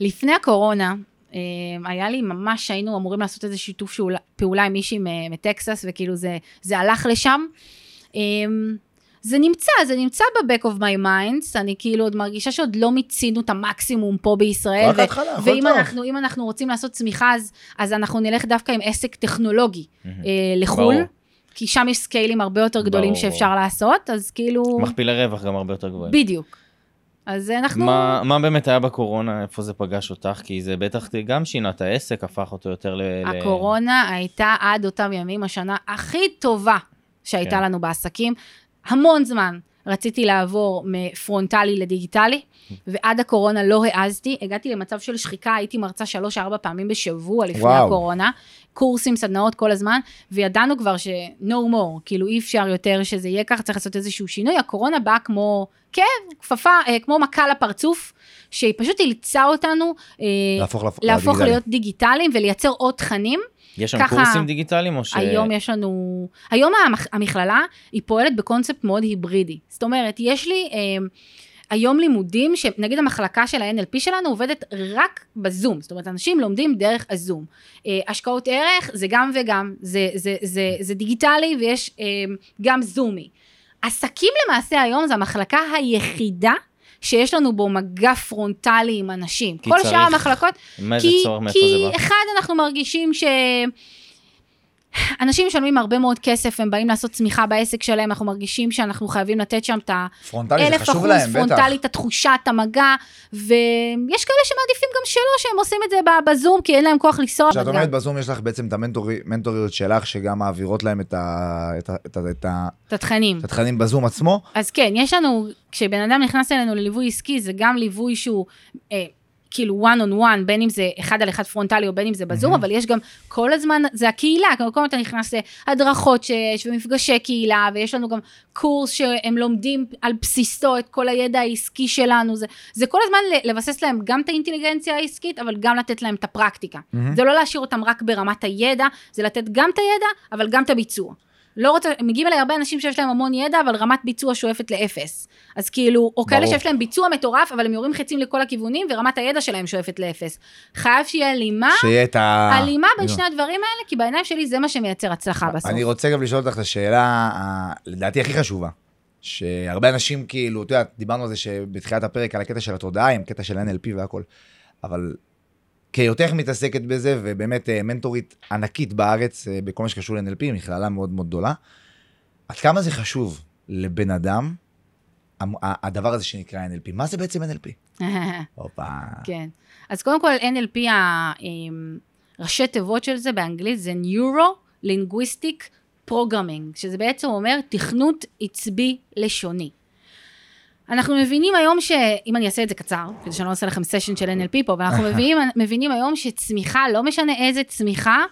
לפני הקורונה, אה, היה לי ממש, היינו אמורים לעשות איזה שיתוף פעולה עם מישהי מ- מטקסס, וכאילו זה, זה הלך לשם. אה, זה נמצא, זה נמצא ב-back of my minds, אני כאילו עוד מרגישה שעוד לא מיצינו את המקסימום פה בישראל. רק ההתחלה, הכל ואם טוב. אנחנו, אם אנחנו רוצים לעשות צמיחה, אז, אז אנחנו נלך דווקא עם עסק טכנולוגי אה, לחו"ל. ברור. כי שם יש סקיילים הרבה יותר גדולים ברור, שאפשר. לעשות, אז כאילו... מכפילי רווח גם הרבה יותר גבוהים. בדיוק. אז אנחנו... מה, מה באמת היה בקורונה, איפה זה פגש אותך? כי זה בטח גם שינה את העסק, הפך אותו יותר ל... ל- הקורונה הייתה עד אותם ימים השנה הכי טובה שהייתה כן. לנו בעסקים. המון זמן רציתי לעבור מפרונטלי לדיגיטלי, ועד הקורונה לא העזתי. הגעתי למצב של שחיקה, הייתי מרצה שלוש-ארבע פעמים בשבוע לפני וואו. הקורונה. קורסים, סדנאות כל הזמן, וידענו כבר ש-no more, כאילו אי אפשר יותר שזה יהיה ככה, צריך לעשות איזשהו שינוי. הקורונה באה כמו, כן, כפפה, אה, כמו מכה לפרצוף, שהיא פשוט אילצה אותנו אה, להפוך להפוך לדיגיטלי. להיות דיגיטליים ולייצר עוד תכנים. יש שם ככה- קורסים דיגיטליים או ש... היום יש לנו, היום המכ- המכללה היא פועלת בקונספט מאוד היברידי. זאת אומרת, יש לי אה, היום לימודים, שנגיד המחלקה של ה-NLP שלנו עובדת רק בזום. זאת אומרת, אנשים לומדים דרך הזום. אה, השקעות ערך זה גם וגם, זה, זה, זה, זה דיגיטלי ויש אה, גם זומי. עסקים למעשה היום זה המחלקה היחידה שיש לנו בו מגע פרונטלי עם אנשים. כל צריך- שאר המחלקות כי, כי? אחד, אנחנו מרגישים ש... אנשים משלמים הרבה מאוד כסף, הם באים לעשות צמיחה בעסק שלהם, אנחנו מרגישים שאנחנו חייבים לתת שם את פרונטלי זה חשוב אחוז להם, בטח. פרונטלי, את התחושה, את המגע, ויש כאלה שמעדיפים גם שלא, שהם עושים את זה בזום, כי אין להם כוח לנסוע. כשאת אומרת בזום יש לך בעצם את המנטורי- המנטוריות שלך, שגם מעבירות להם את ה- את ה- את ה- את ה- את התכנים. את התכנים בזום עצמו. אז כן, יש לנו, כשבן אדם נכנס אלינו לליווי עסקי, זה גם ליווי שהוא... אה, כאילו one on one, בין אם זה אחד על אחד פרונטלי או בין אם זה בזום, אבל יש גם כל הזמן, זה הקהילה, כל הזמן אתה נכנס להדרכות שיש ומפגשי קהילה, ויש לנו גם קורס שהם לומדים על בסיסו את כל הידע העסקי שלנו, זה, זה כל הזמן לבסס להם גם את האינטליגנציה העסקית, אבל גם לתת להם את הפרקטיקה. זה לא להשאיר אותם רק ברמת הידע, זה לתת גם את הידע, אבל גם את הביצוע. לא רוצה, מגיעים אליי הרבה אנשים שיש להם המון ידע, אבל רמת ביצוע שואפת לאפס. אז כאילו, או כאלה ברור. שיש להם ביצוע מטורף, אבל הם יורים חצים לכל הכיוונים, ורמת הידע שלהם שואפת לאפס. חייב שיהיה הלימה, שיהיה את ה... הלימה בין לא. שני הדברים האלה, כי בעיניים שלי זה מה שמייצר הצלחה בסוף. אני רוצה גם לשאול אותך את השאלה, לדעתי הכי חשובה, שהרבה אנשים כאילו, את יודעת, דיברנו על זה שבתחילת הפרק, על הקטע של התודעה, עם קטע של NLP והכל, אבל כהיותך מתעסקת בזה, ובאמת אה, מנטורית ענקית בארץ, אה, בכל מה שקשור ל-NLP, מכללה מאוד מאוד גדולה, עד כמה זה חשוב לבן אדם, הדבר הזה שנקרא NLP? מה זה בעצם NLP? הופה. כן. אז קודם כל, NLP, הראשי תיבות של זה באנגלית זה Neuro-Linguistic Programming, שזה בעצם אומר תכנות עצבי לשוני. אנחנו מבינים היום ש... אם אני אעשה את זה קצר, כדי שאני לא אעשה לכם סשן של NLP פה, אבל אנחנו מבינים, מבינים היום שצמיחה, לא משנה איזה צמיחה,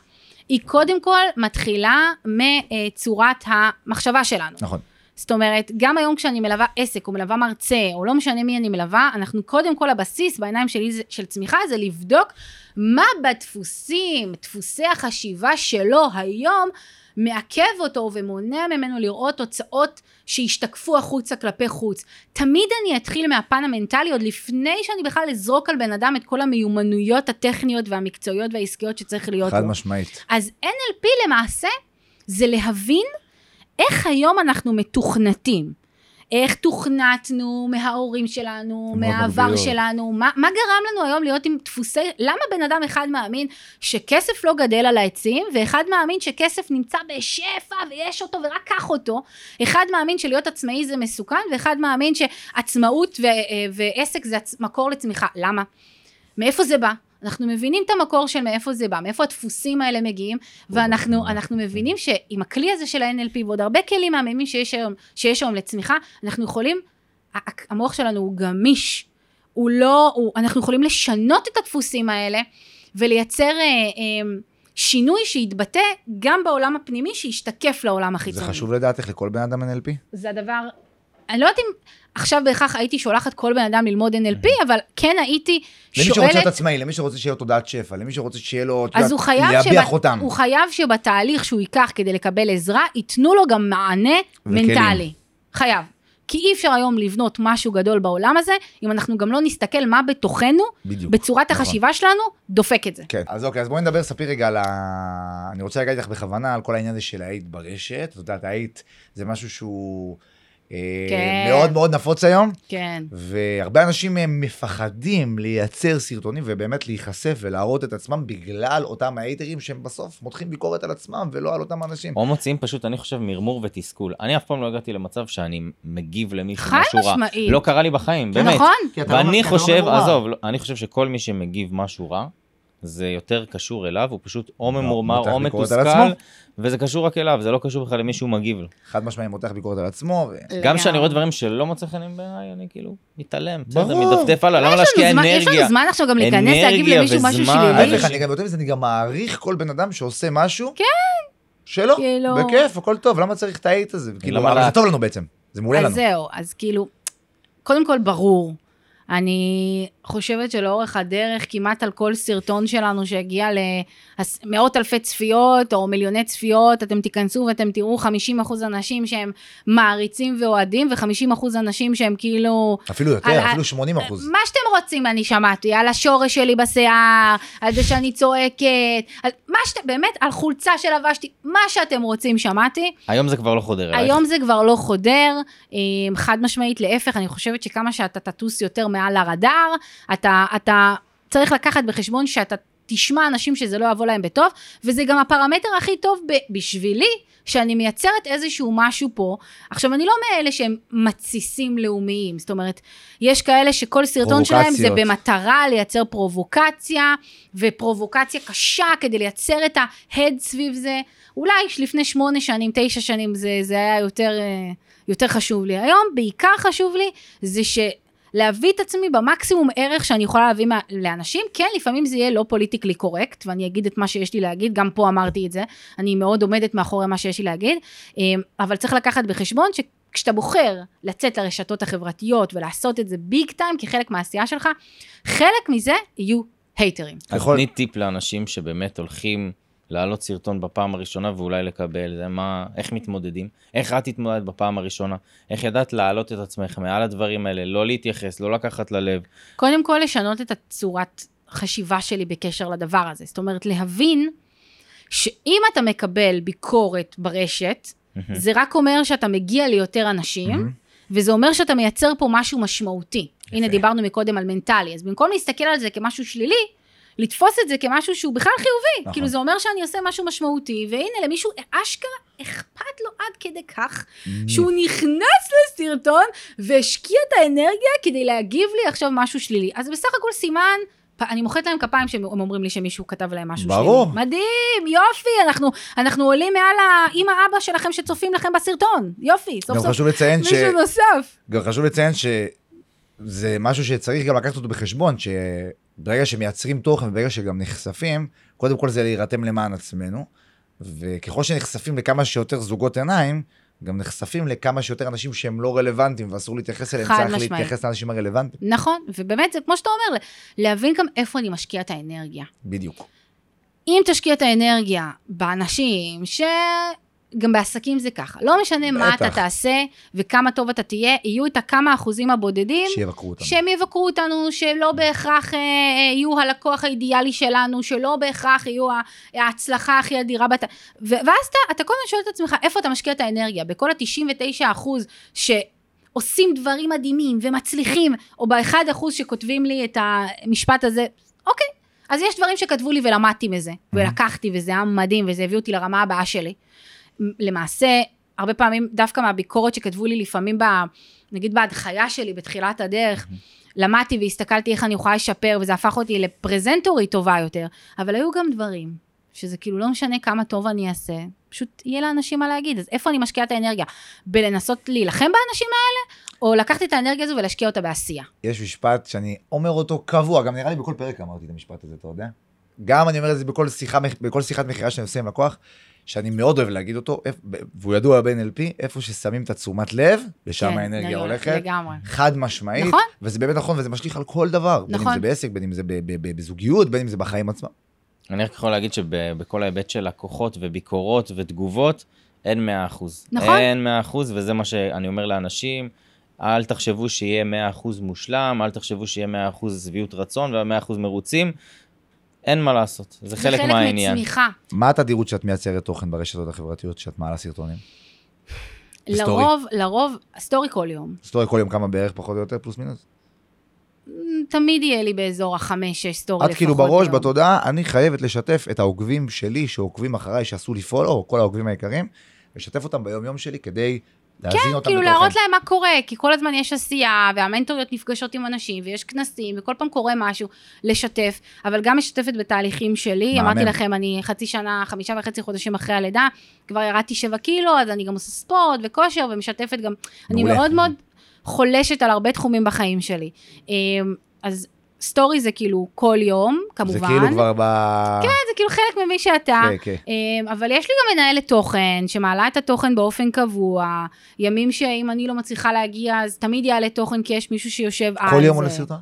היא קודם כל מתחילה מצורת המחשבה שלנו. נכון. זאת אומרת, גם היום כשאני מלווה עסק או מלווה מרצה, או לא משנה מי אני מלווה, אנחנו קודם כל הבסיס בעיניים שלי של צמיחה זה לבדוק מה בדפוסים, דפוסי החשיבה שלו היום, מעכב אותו ומונע ממנו לראות תוצאות שישתקפו החוצה כלפי חוץ. תמיד אני אתחיל מהפן המנטלי עוד לפני שאני בכלל אזרוק על בן אדם את כל המיומנויות הטכניות והמקצועיות והעסקיות שצריך להיות חד לו. משמעית. אז NLP למעשה זה להבין איך היום אנחנו מתוכנתים. איך תוכנתנו מההורים שלנו, מהעבר. שלנו, מה, מה גרם לנו היום להיות עם דפוסי, למה בן אדם אחד מאמין שכסף לא גדל על העצים, ואחד מאמין שכסף נמצא בשפע ויש אותו ורק קח אותו, אחד מאמין שלהיות עצמאי זה מסוכן, ואחד מאמין שעצמאות ו- אה, ועסק זה מקור לצמיחה, למה? מאיפה זה בא? אנחנו מבינים את המקור של מאיפה זה בא, מאיפה הדפוסים האלה מגיעים, ואנחנו אנחנו מבינים שעם הכלי הזה של ה-NLP ועוד הרבה כלים מהממים שיש היום, שיש היום לצמיחה, אנחנו יכולים, המוח שלנו הוא גמיש, הוא לא, הוא, אנחנו יכולים לשנות את הדפוסים האלה ולייצר אה, אה, שינוי שיתבטא גם בעולם הפנימי, שישתקף לעולם החיצוני. זה חשוב לדעת איך לכל בן אדם NLP? זה הדבר, אני לא יודעת אם עכשיו בהכרח הייתי שולחת כל בן אדם ללמוד NLP, אבל כן הייתי למי שרוצה להיות שואלת, עצמאי, למי שרוצה שיהיה לו תודעת שפע, למי שרוצה שיהיה לו, את אז יודעת, הוא חייב, להביח שבת- אותם. הוא חייב שבתהליך שהוא ייקח כדי לקבל עזרה, ייתנו לו גם מענה וכלים. מנטלי. חייב. כי אי אפשר היום לבנות משהו גדול בעולם הזה, אם אנחנו גם לא נסתכל מה בתוכנו, בדיוק. בצורת נכון. החשיבה שלנו, דופק את זה. כן. אז אוקיי, אז בואי נדבר, ספרי רגע על ה... אני רוצה להגיד לך בכוונה על כל העניין הזה של היית ברשת. את יודעת, היית זה משהו שהוא כן. מאוד מאוד נפוץ היום, כן. והרבה אנשים הם מפחדים לייצר סרטונים ובאמת להיחשף ולהראות את עצמם בגלל אותם הייטרים שהם בסוף מותחים ביקורת על עצמם ולא על אותם אנשים. או מוציאים פשוט, אני חושב, מרמור ותסכול. אני אף פעם לא הגעתי למצב שאני מגיב למישהו חד משהו רע. משמעית. לא קרה לי בחיים, באמת. נכון? לא- ואני לא חושב. עזוב, לא, אני חושב שכל מי שמגיב משהו רע, זה יותר קשור אליו, הוא פשוט או לא, ממורמר או מתוסכל. וזה קשור רק אליו, זה לא קשור בכלל למי שהוא מגיב לו. חד משמעי מותח ביקורת על עצמו. ו... גם כשאני. רואה דברים שלא מוצא חן בעיניי, אני כאילו מתעלם. בסדר, ברור. מדפדף הלאה, יש למה להשקיע זמן- יש לנו אנרגיה? זמן עכשיו גם להיכנס, להגיב אנרגיה למישהו משהו. שלילי. ההפך, אני גם יותר מזה, אני גם מעריך כל בן אדם שעושה משהו. כן. שלא, כאילו- בכיף, הכל טוב, למה צריך את האייט הזה? כאילו, אבל זה טוב לנו בעצם, זה מעולה אז לנו. זהו, אז כאילו, קודם כל ברור. אני חושבת שלאורך הדרך, כמעט על כל סרטון שלנו שהגיע למאות אלפי צפיות או מיליוני צפיות, אתם תיכנסו ואתם תראו 50% אנשים שהם מעריצים ואוהדים, ו-50% אנשים שהם כאילו... אפילו יותר, על- אפילו 80 אחוז. מה שאתם רוצים אני שמעתי, על השורש שלי בשיער, על זה שאני צועקת, על מה שאתם, באמת, על חולצה שלבשתי, מה שאתם רוצים שמעתי. היום זה כבר לא חודר אלייך. היום זה כבר לא חודר, אה, חד משמעית להפך, אני חושבת שכמה שאתה תטוס יותר מעל הרדאר, אתה, אתה צריך לקחת בחשבון שאתה תשמע אנשים שזה לא יבוא להם בטוב, וזה גם הפרמטר הכי טוב ב- בשבילי, שאני מייצרת איזשהו משהו פה. עכשיו, אני לא מאלה שהם מתסיסים לאומיים, זאת אומרת, יש כאלה שכל סרטון שלהם זה פרובוקציות. במטרה לייצר פרובוקציה, ופרובוקציה קשה כדי לייצר את ההד סביב זה. אולי לפני שמונה שנים, תשע שנים, זה, זה היה יותר, אה, יותר חשוב לי. היום, בעיקר חשוב לי, זה ש... להביא את עצמי במקסימום ערך שאני יכולה להביא מה- לאנשים, כן, לפעמים זה יהיה לא פוליטיקלי קורקט, ואני אגיד את מה שיש לי להגיד, גם פה אמרתי את זה, אני מאוד עומדת מאחורי מה שיש לי להגיד, אה, אבל צריך לקחת בחשבון שכשאתה בוחר לצאת לרשתות החברתיות ולעשות את זה ביג טיים כחלק מהעשייה שלך, חלק מזה יהיו הייטרים. אז תני טיפ לאנשים שבאמת הולכים להעלות סרטון בפעם הראשונה ואולי לקבל, זה מה, איך מתמודדים? איך את התמודדת בפעם הראשונה? איך ידעת להעלות את עצמך מעל הדברים האלה, לא להתייחס, לא לקחת ללב? קודם כל לשנות את הצורת חשיבה שלי בקשר לדבר הזה. זאת אומרת, להבין שאם אתה מקבל ביקורת ברשת, זה רק אומר שאתה מגיע ליותר אנשים, וזה אומר שאתה מייצר פה משהו משמעותי. הנה, דיברנו מקודם על מנטלי, אז במקום להסתכל על זה כמשהו שלילי, לתפוס את זה כמשהו שהוא בכלל חיובי. נכון. כאילו, זה אומר שאני עושה משהו משמעותי, והנה, למישהו אשכרה אכפת לו עד כדי כך, שהוא נכנס לסרטון והשקיע את האנרגיה כדי להגיב לי עכשיו משהו שלילי. אז בסך הכל סימן, אני מוחאת להם כפיים שהם הם אומרים לי שמישהו כתב להם משהו ברור. שלילי. מדהים, יופי, אנחנו, אנחנו עולים מעל האמא אבא שלכם שצופים לכם בסרטון. יופי, סוף גם סוף חשוב לציין ש... מישהו נוסף. גם חשוב לציין שזה משהו שצריך גם לקחת אותו בחשבון, שברגע שמייצרים תוכן וברגע שגם נחשפים, קודם כל זה להירתם למען עצמנו, וככל שנחשפים לכמה שיותר זוגות עיניים, גם נחשפים לכמה שיותר אנשים שהם לא רלוונטיים ואסור להתייחס אליהם, צריך משמעית. להתייחס לאנשים הרלוונטיים. נכון, ובאמת, זה כמו שאתה אומר, להבין גם איפה אני משקיע את האנרגיה. בדיוק. אם תשקיע את האנרגיה באנשים ש... גם בעסקים זה ככה, לא משנה מה אתה בטח. תעשה וכמה טוב אתה תהיה, יהיו את הכמה אחוזים הבודדים שיבקרו אותנו. שהם יבקרו אותנו, שלא בהכרח אה, אה, יהיו הלקוח האידיאלי שלנו, שלא בהכרח יהיו ההצלחה הכי אדירה. בת... ו- ואז אתה, אתה כל הזמן שואל את עצמך, איפה אתה משקיע את האנרגיה? בכל ה-99 אחוז ש... עושים דברים מדהימים ומצליחים, או באחד אחוז שכותבים לי את המשפט הזה, אוקיי, אז יש דברים שכתבו לי ולמדתי מזה, ולקחתי, וזה היה מדהים, וזה הביא אותי לרמה הבאה שלי. למעשה, הרבה פעמים, דווקא מהביקורת שכתבו לי לפעמים, ב, נגיד בהדחיה שלי בתחילת הדרך, למדתי והסתכלתי איך אני יכולה לשפר, וזה הפך אותי לפרזנטורית טובה יותר, אבל היו גם דברים, שזה כאילו לא משנה כמה טוב אני אעשה, פשוט יהיה לאנשים מה להגיד, אז איפה אני משקיעה את האנרגיה? בלנסות להילחם באנשים האלה, או לקחת את האנרגיה הזו ולהשקיע אותה בעשייה? יש משפט שאני אומר אותו קבוע, גם נראה לי בכל פרק אמרתי את המשפט הזה, אתה יודע? גם אני אומר את זה בכל, שיחה, בכל שיחת מכירה שאני עושה עם לקוח, שאני מאוד אוהב להגיד אותו, והוא ידוע ב-NLP, איפה ששמים את התשומת לב, לשם כן, האנרגיה הולכת. לגמרי. חד משמעית. נכון. וזה באמת נכון, וזה משליך על כל דבר. נכון. בין אם זה בעסק, בין אם זה בזוגיות, בין אם זה בחיים עצמם. אני רק יכול להגיד שבכל ההיבט של לקוחות וביקורות ותגובות, אין 100%. נכון. אין 100%, וזה מה שאני אומר לאנשים. אל תחשבו שיהיה 100% מושלם, אל תחשבו שיהיה 100% שביעות רצון ו-100% מרוצים. אין מה לעשות, זה, זה חלק מהעניין. זה חלק מצמיחה. מה התדירות שאת מייצרת תוכן ברשתות החברתיות, שאת מעלה סרטונים? לרוב, לרוב, סטורי כל יום. story כל יום כמה בערך, פחות או יותר, פלוס מינוס? תמיד יהיה לי באזור החמש-שש story לפחות. את כאילו בראש, ביום. בתודעה, אני חייבת לשתף את העוקבים שלי, שעוקבים אחריי, שעשו לי follow, כל העוקבים היקרים, לשתף אותם ביום-יום שלי כדי להזין כן, אותם כאילו בתוכן. להראות להם מה קורה, כי כל הזמן יש עשייה, והמנטוריות נפגשות עם אנשים, ויש כנסים, וכל פעם קורה משהו, לשתף, אבל גם משתפת בתהליכים שלי. מאמן. אמרתי לכם, אני חצי שנה, חמישה וחצי חודשים אחרי הלידה, כבר ירדתי שבע קילו, אז אני גם עושה ספורט וכושר, ומשתפת גם, מעולה. אני מאוד מאוד חולשת על הרבה תחומים בחיים שלי. אמ, אז סטורי זה כאילו כל יום, כמובן. זה כאילו כבר ב... כן, זה כאילו חלק ממי שאתה. כן, כן. אמ, אבל יש לי גם מנהלת תוכן, שמעלה את התוכן באופן קבוע. ימים שאם אני לא מצליחה להגיע, אז תמיד יעלה תוכן, כי יש מישהו שיושב על זה. כל יום עולה סרטון?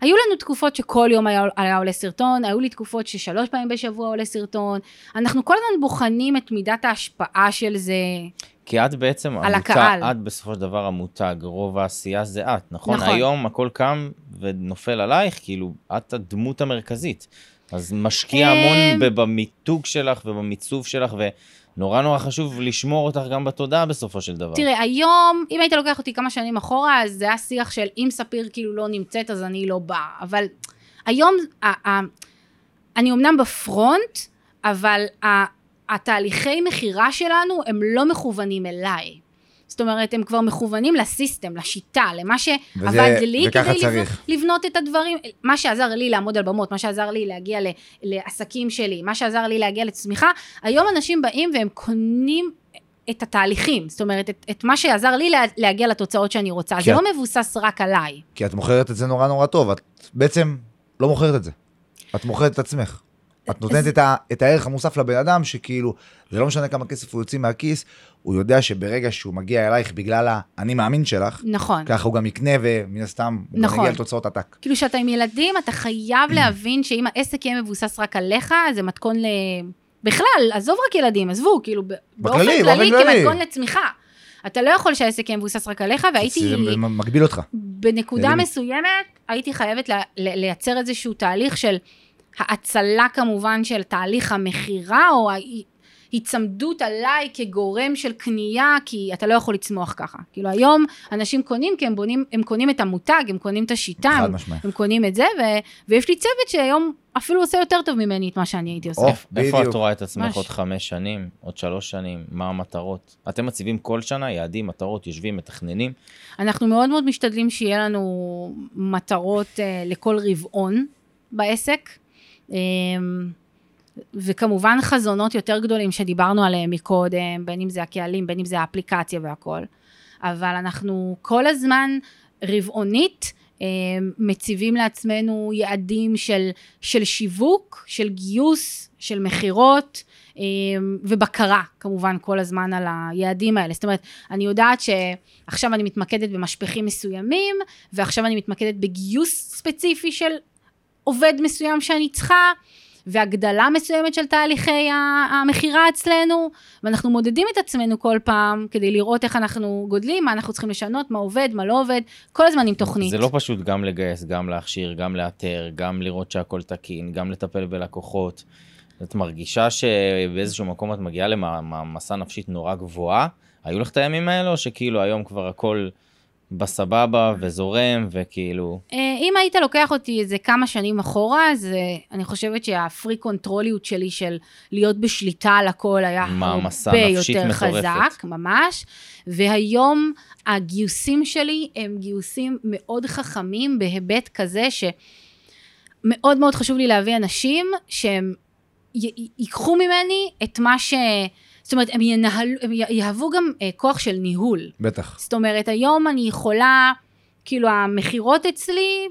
היו לנו תקופות שכל יום היה, היה עולה סרטון, היו לי תקופות ששלוש פעמים בשבוע עולה סרטון. אנחנו כל הזמן בוחנים את מידת ההשפעה של זה. כי את בעצם על המותג, הקהל. את בסופו של דבר המותג, רוב העשייה זה את, נכון? נכון. היום הכל קם ונופל עלייך, כאילו, את הדמות המרכזית. אז משקיע המון אמ, במיתוג שלך ובמיצוב שלך, ונורא נורא חשוב לשמור אותך גם בתודעה בסופו של דבר. תראה, היום, אם היית לוקח אותי כמה שנים אחורה, אז זה היה שיח של אם ספיר כאילו לא נמצאת, אז אני לא באה. אבל היום, אני אמנם בפרונט, אבל התהליכי מכירה שלנו הם לא מכוונים אליי. זאת אומרת, הם כבר מכוונים לסיסטם, לשיטה, למה שעבד לי כדי לבנות, לבנות את הדברים, מה שעזר לי לעמוד על במות, מה שעזר לי להגיע ל, לעסקים שלי, מה שעזר לי להגיע לצמיחה. היום אנשים באים והם קונים את התהליכים, זאת אומרת, את, את מה שעזר לי לה, להגיע לתוצאות שאני רוצה. זה את, לא מבוסס רק עליי. כי את מוכרת את זה נורא נורא טוב, את בעצם לא מוכרת את זה. את מוכרת את עצמך. את נותנת את, ה, את הערך המוסף לבן אדם, שכאילו, זה לא משנה כמה כסף הוא יוציא מהכיס, הוא יודע שברגע שהוא מגיע אלייך בגלל האני מאמין שלך, נכון. ככה הוא גם יקנה ומן הסתם, הוא נכון. גם יגיע לתוצאות עתק. כאילו שאתה עם ילדים, אתה חייב להבין שאם העסק יהיה מבוסס רק עליך, זה מתכון ל... בכלל, עזוב רק ילדים, עזבו, כאילו, באופן כללי, כללי, כמתכון לצמיחה. אתה לא יכול שהעסק יהיה מבוסס רק עליך, והייתי... זה מגביל אותך. בנקודה מסוימת, הייתי חייבת לייצר איזשהו תהליך של... האצלה כמובן של תהליך המכירה, או ההיצמדות עליי כגורם של קנייה, כי אתה לא יכול לצמוח ככה. כאילו היום אנשים קונים כי הם, בונים, הם קונים את המותג, הם קונים את השיטה, הם, הם קונים את זה, ו, ויש לי צוות שהיום אפילו עושה יותר טוב ממני את מה שאני הייתי עושה. איפה, איפה את רואה את עצמך מש... עוד חמש שנים, עוד שלוש שנים, מה המטרות? אתם מציבים כל שנה יעדים, מטרות, יושבים, מתכננים? אנחנו מאוד מאוד משתדלים שיהיה לנו מטרות uh, לכל רבעון בעסק. אמ, וכמובן חזונות יותר גדולים שדיברנו עליהם מקודם, בין אם זה הקהלים, בין אם זה האפליקציה והכל. אבל אנחנו כל הזמן רבעונית אמ, מציבים לעצמנו יעדים של, של שיווק, של גיוס, של מכירות אמ, ובקרה כמובן כל הזמן על היעדים האלה. זאת אומרת, אני יודעת שעכשיו אני מתמקדת במשפחים מסוימים, ועכשיו אני מתמקדת בגיוס ספציפי של עובד מסוים שאני צריכה, והגדלה מסוימת של תהליכי המכירה אצלנו, ואנחנו מודדים את עצמנו כל פעם כדי לראות איך אנחנו גודלים, מה אנחנו צריכים לשנות, מה עובד, מה לא עובד, כל הזמן עם תוכנית. זה לא פשוט גם לגייס, גם להכשיר, גם לאתר, גם לראות שהכל תקין, גם לטפל בלקוחות. את מרגישה שבאיזשהו מקום את מגיעה למעמסה נפשית נורא גבוהה? היו לך את הימים האלה, או שכאילו היום כבר הכל בסבבה וזורם, וכאילו... אה, אם היית לוקח אותי איזה כמה שנים אחורה, אז אה, אני חושבת שהפרי קונטרוליות שלי של להיות בשליטה על הכל היה הרבה יותר מטורפת. חזק, ממש. והיום הגיוסים שלי הם גיוסים מאוד חכמים בהיבט כזה שמאוד מאוד חשוב לי להביא אנשים שהם י- ייקחו ממני את מה ש... זאת אומרת, הם, ינהל, הם יהוו גם אה, כוח של ניהול. בטח. זאת אומרת, היום אני יכולה, כאילו המכירות אצלי,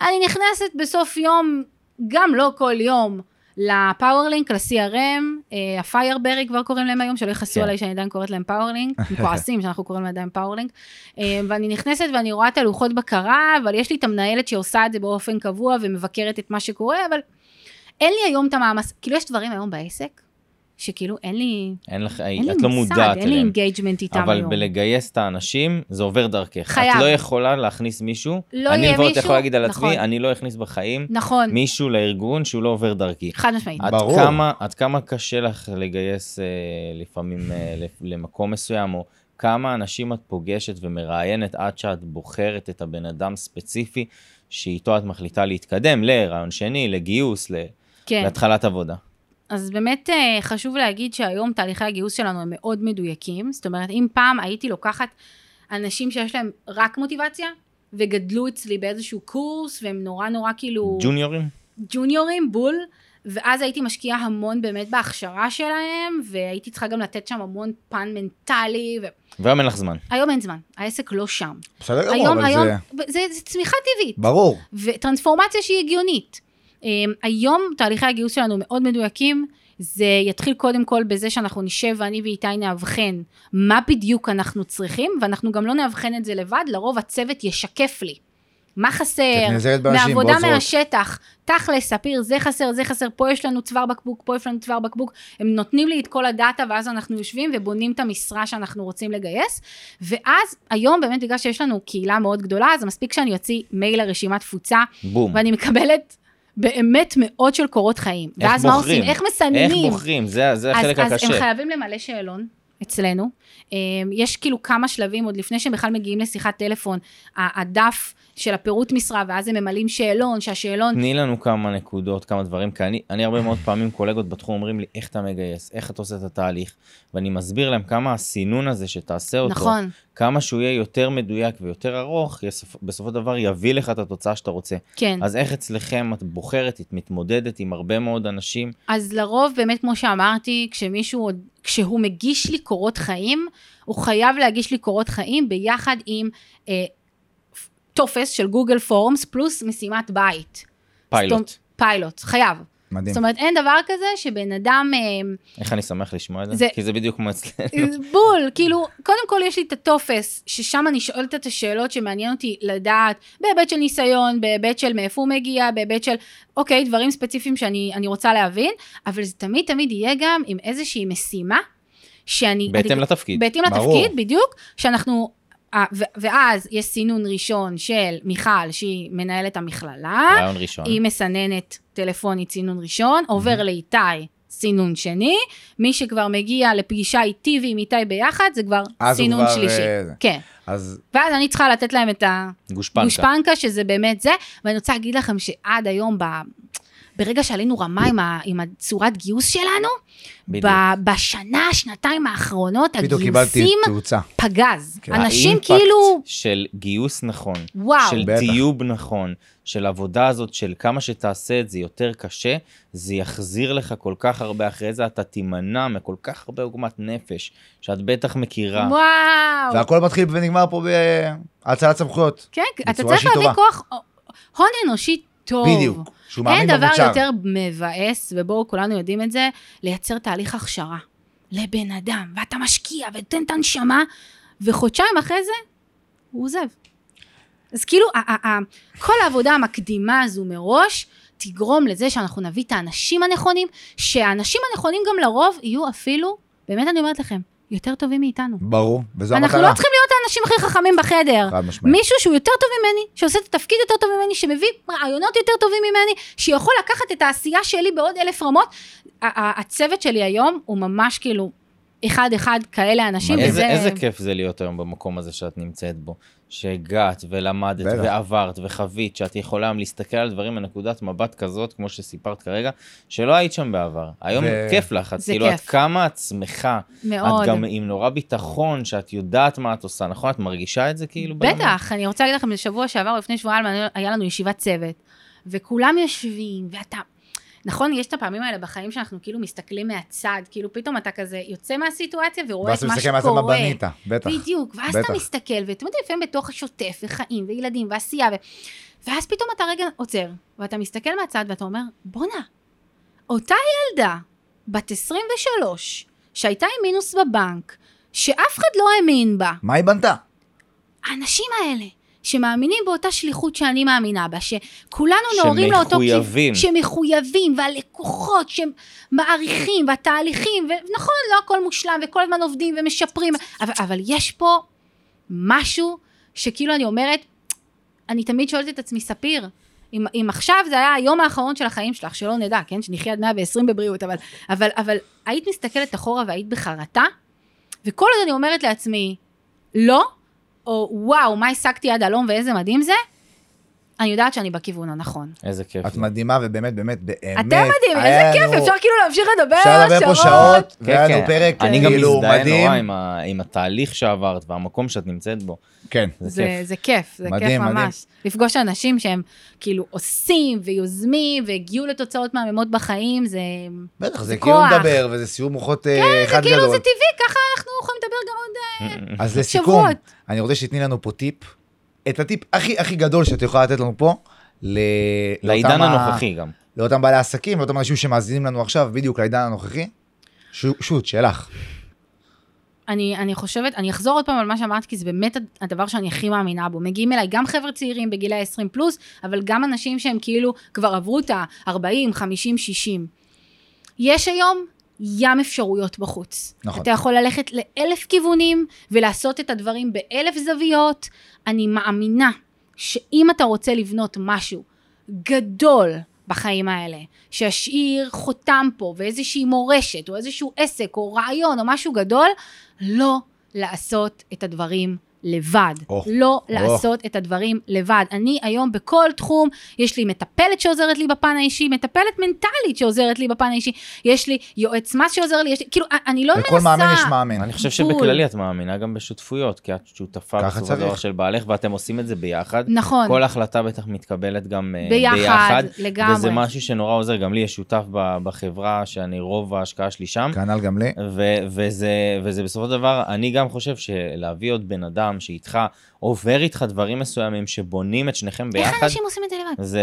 אני נכנסת בסוף יום, גם לא כל יום, לפאוורלינק, ל-CRM, אה, הפיירברי כבר קוראים להם היום, שלא יכעסו כן. עליי שאני עדיין קוראת להם פאוורלינק, הם כועסים שאנחנו קוראים להם עדיין פאוורלינק, אה, ואני נכנסת ואני רואה את הלוחות בקרה, אבל יש לי את המנהלת שעושה את זה באופן קבוע ומבקרת את מה שקורה, אבל אין לי היום את המאמץ, כאילו יש דברים היום בעסק, שכאילו אין לי, אין לך, אין לי את לא מושג, מודעת אין לי אליהם. engagement איתם אבל היום. בלגייס את האנשים, זה עובר דרכך. חייב. את לא יכולה להכניס מישהו, לא אני יהיה לפחות מישהו- יכול להגיד על עצמי, נכון. אני לא אכניס בחיים נכון, מישהו לארגון שהוא לא עובר דרכי. חד משמעית. עד ברור. כמה, עד כמה קשה לך לגייס אה, לפעמים אה, למקום מסוים, או כמה אנשים את פוגשת ומראיינת עד שאת בוחרת את הבן אדם ספציפי שאיתו את מחליטה להתקדם לרעיון שני, לגיוס, ל- כן. להתחלת עבודה. אז באמת אה, חשוב להגיד שהיום תהליכי הגיוס שלנו הם מאוד מדויקים. זאת אומרת, אם פעם הייתי לוקחת אנשים שיש להם רק מוטיבציה, וגדלו אצלי באיזשהו קורס, והם נורא נורא כאילו ג'וניורים? ג'וניורים, בול, ואז הייתי משקיעה המון באמת בהכשרה שלהם, והייתי צריכה גם לתת שם המון פן מנטלי, והיום אין לך זמן. והיום אין זמן, העסק לא שם. בסדר גמור, היום, אבל היום, זה... זה, זה צמיחה טבעית. ברור. וטרנספורמציה שהיא הגיונית. אמ, היום תהליכי הגיוס שלנו מאוד מדויקים, זה יתחיל קודם כל בזה שאנחנו נשב ואני ואיתי נאבחן מה בדיוק אנחנו צריכים, ואנחנו גם לא נאבחן את זה לבד, לרוב הצוות ישקף לי. מה חסר, מעבודה. מהשטח, תכלס, ספיר, זה חסר, זה חסר, פה יש לנו צוואר בקבוק, פה יש לנו צוואר בקבוק, הם נותנים לי את כל הדאטה ואז אנחנו יושבים ובונים את המשרה שאנחנו רוצים לגייס, ואז היום באמת בגלל שיש לנו קהילה מאוד גדולה, אז מספיק שאני אוציא מייל לרשימת תפוצה, בום. ואני מקבלת באמת מאות של קורות חיים. איך ואז מה בוחרים? עושים? איך מסננים? איך בוחרים? זה, זה החלק אז, אז הקשה. הם חייבים למלא שאלון אצלנו. אמ, יש כאילו כמה שלבים עוד לפני שהם בכלל מגיעים לשיחת טלפון, הדף של הפירוט משרה, ואז הם ממלאים שאלון, שהשאלון... תני לנו כמה נקודות, כמה דברים, כי אני, אני הרבה מאוד פעמים קולגות בתחום אומרים לי, איך אתה מגייס, איך אתה עושה את התהליך, ואני מסביר להם כמה הסינון הזה שתעשה אותו, נכון. כמה שהוא יהיה יותר מדויק ויותר ארוך, בסופו של דבר יביא לך את התוצאה שאתה רוצה. כן. אז איך אצלכם את בוחרת, את מתמודדת עם הרבה מאוד אנשים, אז לרוב, באמת, כמו שאמרתי, כשמישהו, כשהוא מגיש לי קורות חיים, הוא חייב להגיש לי קורות חיים ביחד עם אה, טופס של גוגל פורמס פלוס משימת בית. פיילוט. זאת, פיילוט, חייב. מדהים. זאת אומרת, אין דבר כזה שבן אדם... אה, איך אני שמח לשמוע את זה? זה- כי זה בדיוק כמו אצלנו. בול, כאילו, קודם כל יש לי את הטופס, ששם אני שואלת את השאלות שמעניין אותי לדעת, בהיבט של ניסיון, בהיבט של מאיפה הוא מגיע, בהיבט של, אוקיי, דברים ספציפיים שאני אני רוצה להבין, אבל זה תמיד תמיד יהיה גם עם איזושהי משימה, שאני... בהתאם לתפקיד. בהתאם. לתפקיד, בדיוק, שאנחנו... אה, ואז יש סינון ראשון של מיכל, שהיא מנהלת המכללה, רעיון ראשון. היא מסננת טלפונית סינון ראשון, עובר לאיתי סינון שני, מי שכבר מגיע לפגישה איתי ועם איתי ביחד, זה כבר סינון כבר, שלישי. אה. כן. אז ואז אני צריכה לתת להם את גושפנקה. הגושפנקה, שזה באמת זה, ואני רוצה להגיד לכם שעד היום, ב... ברגע שעלינו רמה עם, ה... עם הצורת גיוס שלנו, בדיוק. ב... בשנה, שנתיים האחרונות, הגיוסים. פגז. כן. אנשים האימפקט כאילו, של גיוס נכון, וואו, של בטח. טיוב נכון, של עבודה הזאת, של כמה שתעשה את זה יותר קשה, זה יחזיר לך כל כך הרבה אחרי זה, אתה תימנע מכל כך הרבה עוגמת נפש, שאת בטח מכירה. וואו. והכל מתחיל ונגמר פה בהצלת סמכויות. כן, אתה צריך להביא. כוח, הון אנושי טוב. בדיוק. שהוא אין מאמין דבר במוצר. יותר מבאס, ובואו כולנו יודעים את זה, לייצר תהליך הכשרה לבן אדם, ואתה משקיע ונותן את הנשמה, וחודשיים אחרי זה, הוא עוזב. אז כאילו, כל העבודה המקדימה הזו מראש, תגרום לזה שאנחנו נביא את האנשים הנכונים, שהאנשים הנכונים גם לרוב יהיו אפילו, באמת אני אומרת לכם, יותר טובים מאיתנו. ברור, וזו אנחנו המטרה. לא צריכים האנשים הכי חכמים בחדר. חד משמעית. מישהו שהוא יותר טוב ממני, שעושה את התפקיד יותר טוב ממני, שמביא רעיונות יותר טובים ממני, שיכול לקחת את העשייה שלי בעוד אלף רמות. הצוות שלי היום הוא ממש כאילו אחד-אחד כאלה אנשים, איזה, וזה... איזה כיף זה להיות היום במקום הזה שאת נמצאת בו. שהגעת ולמדת בטח. ועברת וחווית, שאת יכולה היום להסתכל על דברים מנקודת מבט כזאת, כמו שסיפרת כרגע, שלא היית שם בעבר. היום ו- כיף לך, את זה כאילו, כיף. את כמה את שמחה. מאוד. את גם עם נורא ביטחון, שאת יודעת מה את עושה, נכון? את מרגישה את זה כאילו? בטח, אני רוצה להגיד לכם, בשבוע שעבר, לפני שבועיים, היה לנו ישיבת צוות, וכולם יושבים, ואתה... נכון, יש את הפעמים האלה בחיים שאנחנו כאילו מסתכלים מהצד, כאילו פתאום אתה כזה יוצא מהסיטואציה ורואה ואז את אתה מה מסתכל מהצד מה שקורה. בנית, בטח. בדיוק, ואז בטח. אתה מסתכל, ואתם יודעים, לפעמים בתוך השוטף, וחיים, וילדים, ועשייה, ו... ואז פתאום אתה רגע עוצר, ואתה מסתכל מהצד, ואתה אומר, בואנה, אותה ילדה, בת 23, שהייתה עם מינוס בבנק, שאף אחד לא האמין בה, מה היא בנתה? האנשים האלה, שמאמינים באותה שליחות שאני מאמינה בה, שכולנו נוהרים לאותו שמחויבים. שמחויבים, והלקוחות שמעריכים, והתהליכים, ונכון, לא הכל מושלם, וכל הזמן עובדים ומשפרים, אבל, אבל יש פה משהו שכאילו אני אומרת, אני תמיד שואלת את עצמי, ספיר, אם, אם עכשיו זה היה היום האחרון של החיים שלך, שלא נדע, כן, שנחיה עד 120 בבריאות, אבל, אבל, אבל היית מסתכלת אחורה והיית בחרטה, וכל עוד אני אומרת לעצמי, לא, או וואו, מה השגתי עד הלום ואיזה מדהים זה, אני יודעת שאני בכיוון הנכון. איזה כיף. את זה. מדהימה ובאמת, באמת, באמת. אתם מדהים, איזה כיף, אפשר כאילו להמשיך לדבר אפשר לדבר פה שעות, כן, והיה כן. לנו פרק אני גם כאילו מזדהה. נורא עם, התהליך שעברת והמקום שאת נמצאת בו. כן. זה, זה, כיף. זה כיף, זה כיף. ממש. לפגוש אנשים שהם כאילו עושים ויוזמים והגיעו לתוצאות מהממות בחיים, זה... בטח, זה זה כאילו כוח. לדבר, וזה סיור מוחות אה, אחד כאילו גדול. זה טבעי, ככה אנחנו יכולים גם עוד... אה, אז לסיכום, שבועות. אני רוצה שתתני לנו פה טיפ, את הטיפ הכי הכי גדול שאת יכולה לתת לנו פה, לעידן הנוכחי גם. לאותם בעלי עסקים, לאותם אנשים שמאזינים לנו עכשיו, בדיוק לעידן הנוכחי. שוט, שלך. אני, אני חושבת, אני אחזור עוד פעם על מה שאמרת, כי זה באמת הדבר שאני הכי מאמינה בו. מגיעים אליי גם חבר'ה צעירים בגילי 20 פלוס, אבל גם אנשים שהם כאילו כבר עברו את ה-40, 50, 60. יש היום ים אפשרויות בחוץ. נכון. אתה יכול ללכת לאלף כיוונים ולעשות את הדברים באלף זוויות. אני מאמינה שאם אתה רוצה לבנות משהו גדול בחיים האלה, שישאיר חותם פה ואיזושהי מורשת או איזשהו עסק או רעיון או משהו גדול, לא לעשות את הדברים לבד. או, לא או. לעשות את הדברים לבד. אני היום בכל תחום, יש לי מטפלת שעוזרת לי בפן האישי, מטפלת מנטלית שעוזרת לי בפן האישי, יש לי יועץ מס שעוזר לי, יש לי, כאילו, אני לא מנסה... לכל מאמן יש מאמן. אני חושב. שבכללי את מאמינה גם בשותפויות, כי את שותפה בסופו של. דבר של בעלך, ואתם עושים את זה ביחד. נכון, כל החלטה בטח מתקבלת גם אה, ביחד, ביחד. לגמרי. וזה משהו שנורא עוזר, גם לי יש שותף בחברה, שאני רוב ההשקעה שלי שם. כנ"ל גם לי. ו- וזה, וזה בסופו של דבר, אני גם חושב שלהביא עוד בן אדם שאיתך, עובר איתך דברים מסוימים שבונים את שניכם איך ביחד, אנשים עושים את זה לבד? זה...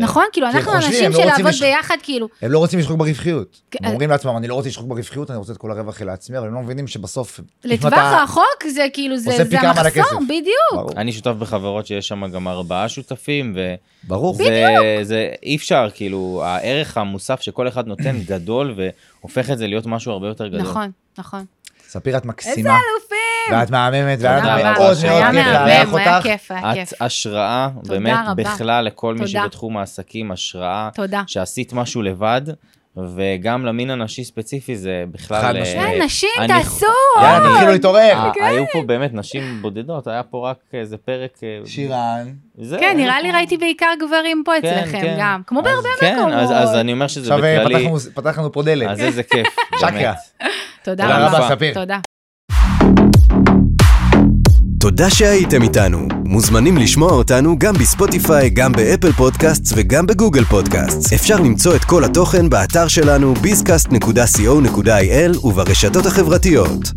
נכון? כאילו, כי הם אנחנו אנשים לא של לעבוד לש- ביחד, כאילו, הם לא רוצים לשחוק ברווחיות. כן. הם אומרים לעצמם, אני לא רוצה לשחוק ברווחיות, אני רוצה את כל הרווח לעצמי, אבל הם לא מבינים שבסוף... לטווח אתה- הרחוק זה כאילו, זה. המחסום, בדיוק. ברור. אני שותף בחברות שיש שם גם ארבעה שותפים, ו... ברור. זה, זה אי אפשר, כאילו, הערך המוסף שכל אחד נותן גדול, והופך את זה להיות משהו הרבה יותר גדול. נכון, נכון. ספיר, את איזה מקסימה, אלופים! ואת מהממת, והיה רבה. מאוד היה מאוד כיף לארח היה אותך. כיף, היה את כיף. השראה, באמת. בכלל, לכל מי. שבתחום העסקים, השראה, תודה. שעשית משהו לבד, וגם למין הנשי ספציפי זה בכלל... חד אה, משמעית. כן, נשים, אני- תעשו! יאללה, אני- תתחילו להתעורר. ה- היו פה באמת נשים בודדות, היה פה רק איזה פרק... אה, שירן. כן, נראה לי ראיתי בעיקר גברים פה כן, אצלכם כן. גם. כמו אז- בהרבה כן, מקומות. אז- אז אני אומר שזה עכשיו אה, בכללי, פתחנו- פתח לנו פה דלת. אז איזה כיף. באמת. תודה תודה רבה. רבה, ספיר. תודה. תודה שהייתם איתנו. מוזמנים לשמוע אותנו גם בספוטיפיי, גם באפל פודקאסט וגם בגוגל פודקאסט. אפשר למצוא את כל התוכן באתר שלנו bizcast.co.il וברשתות החברתיות.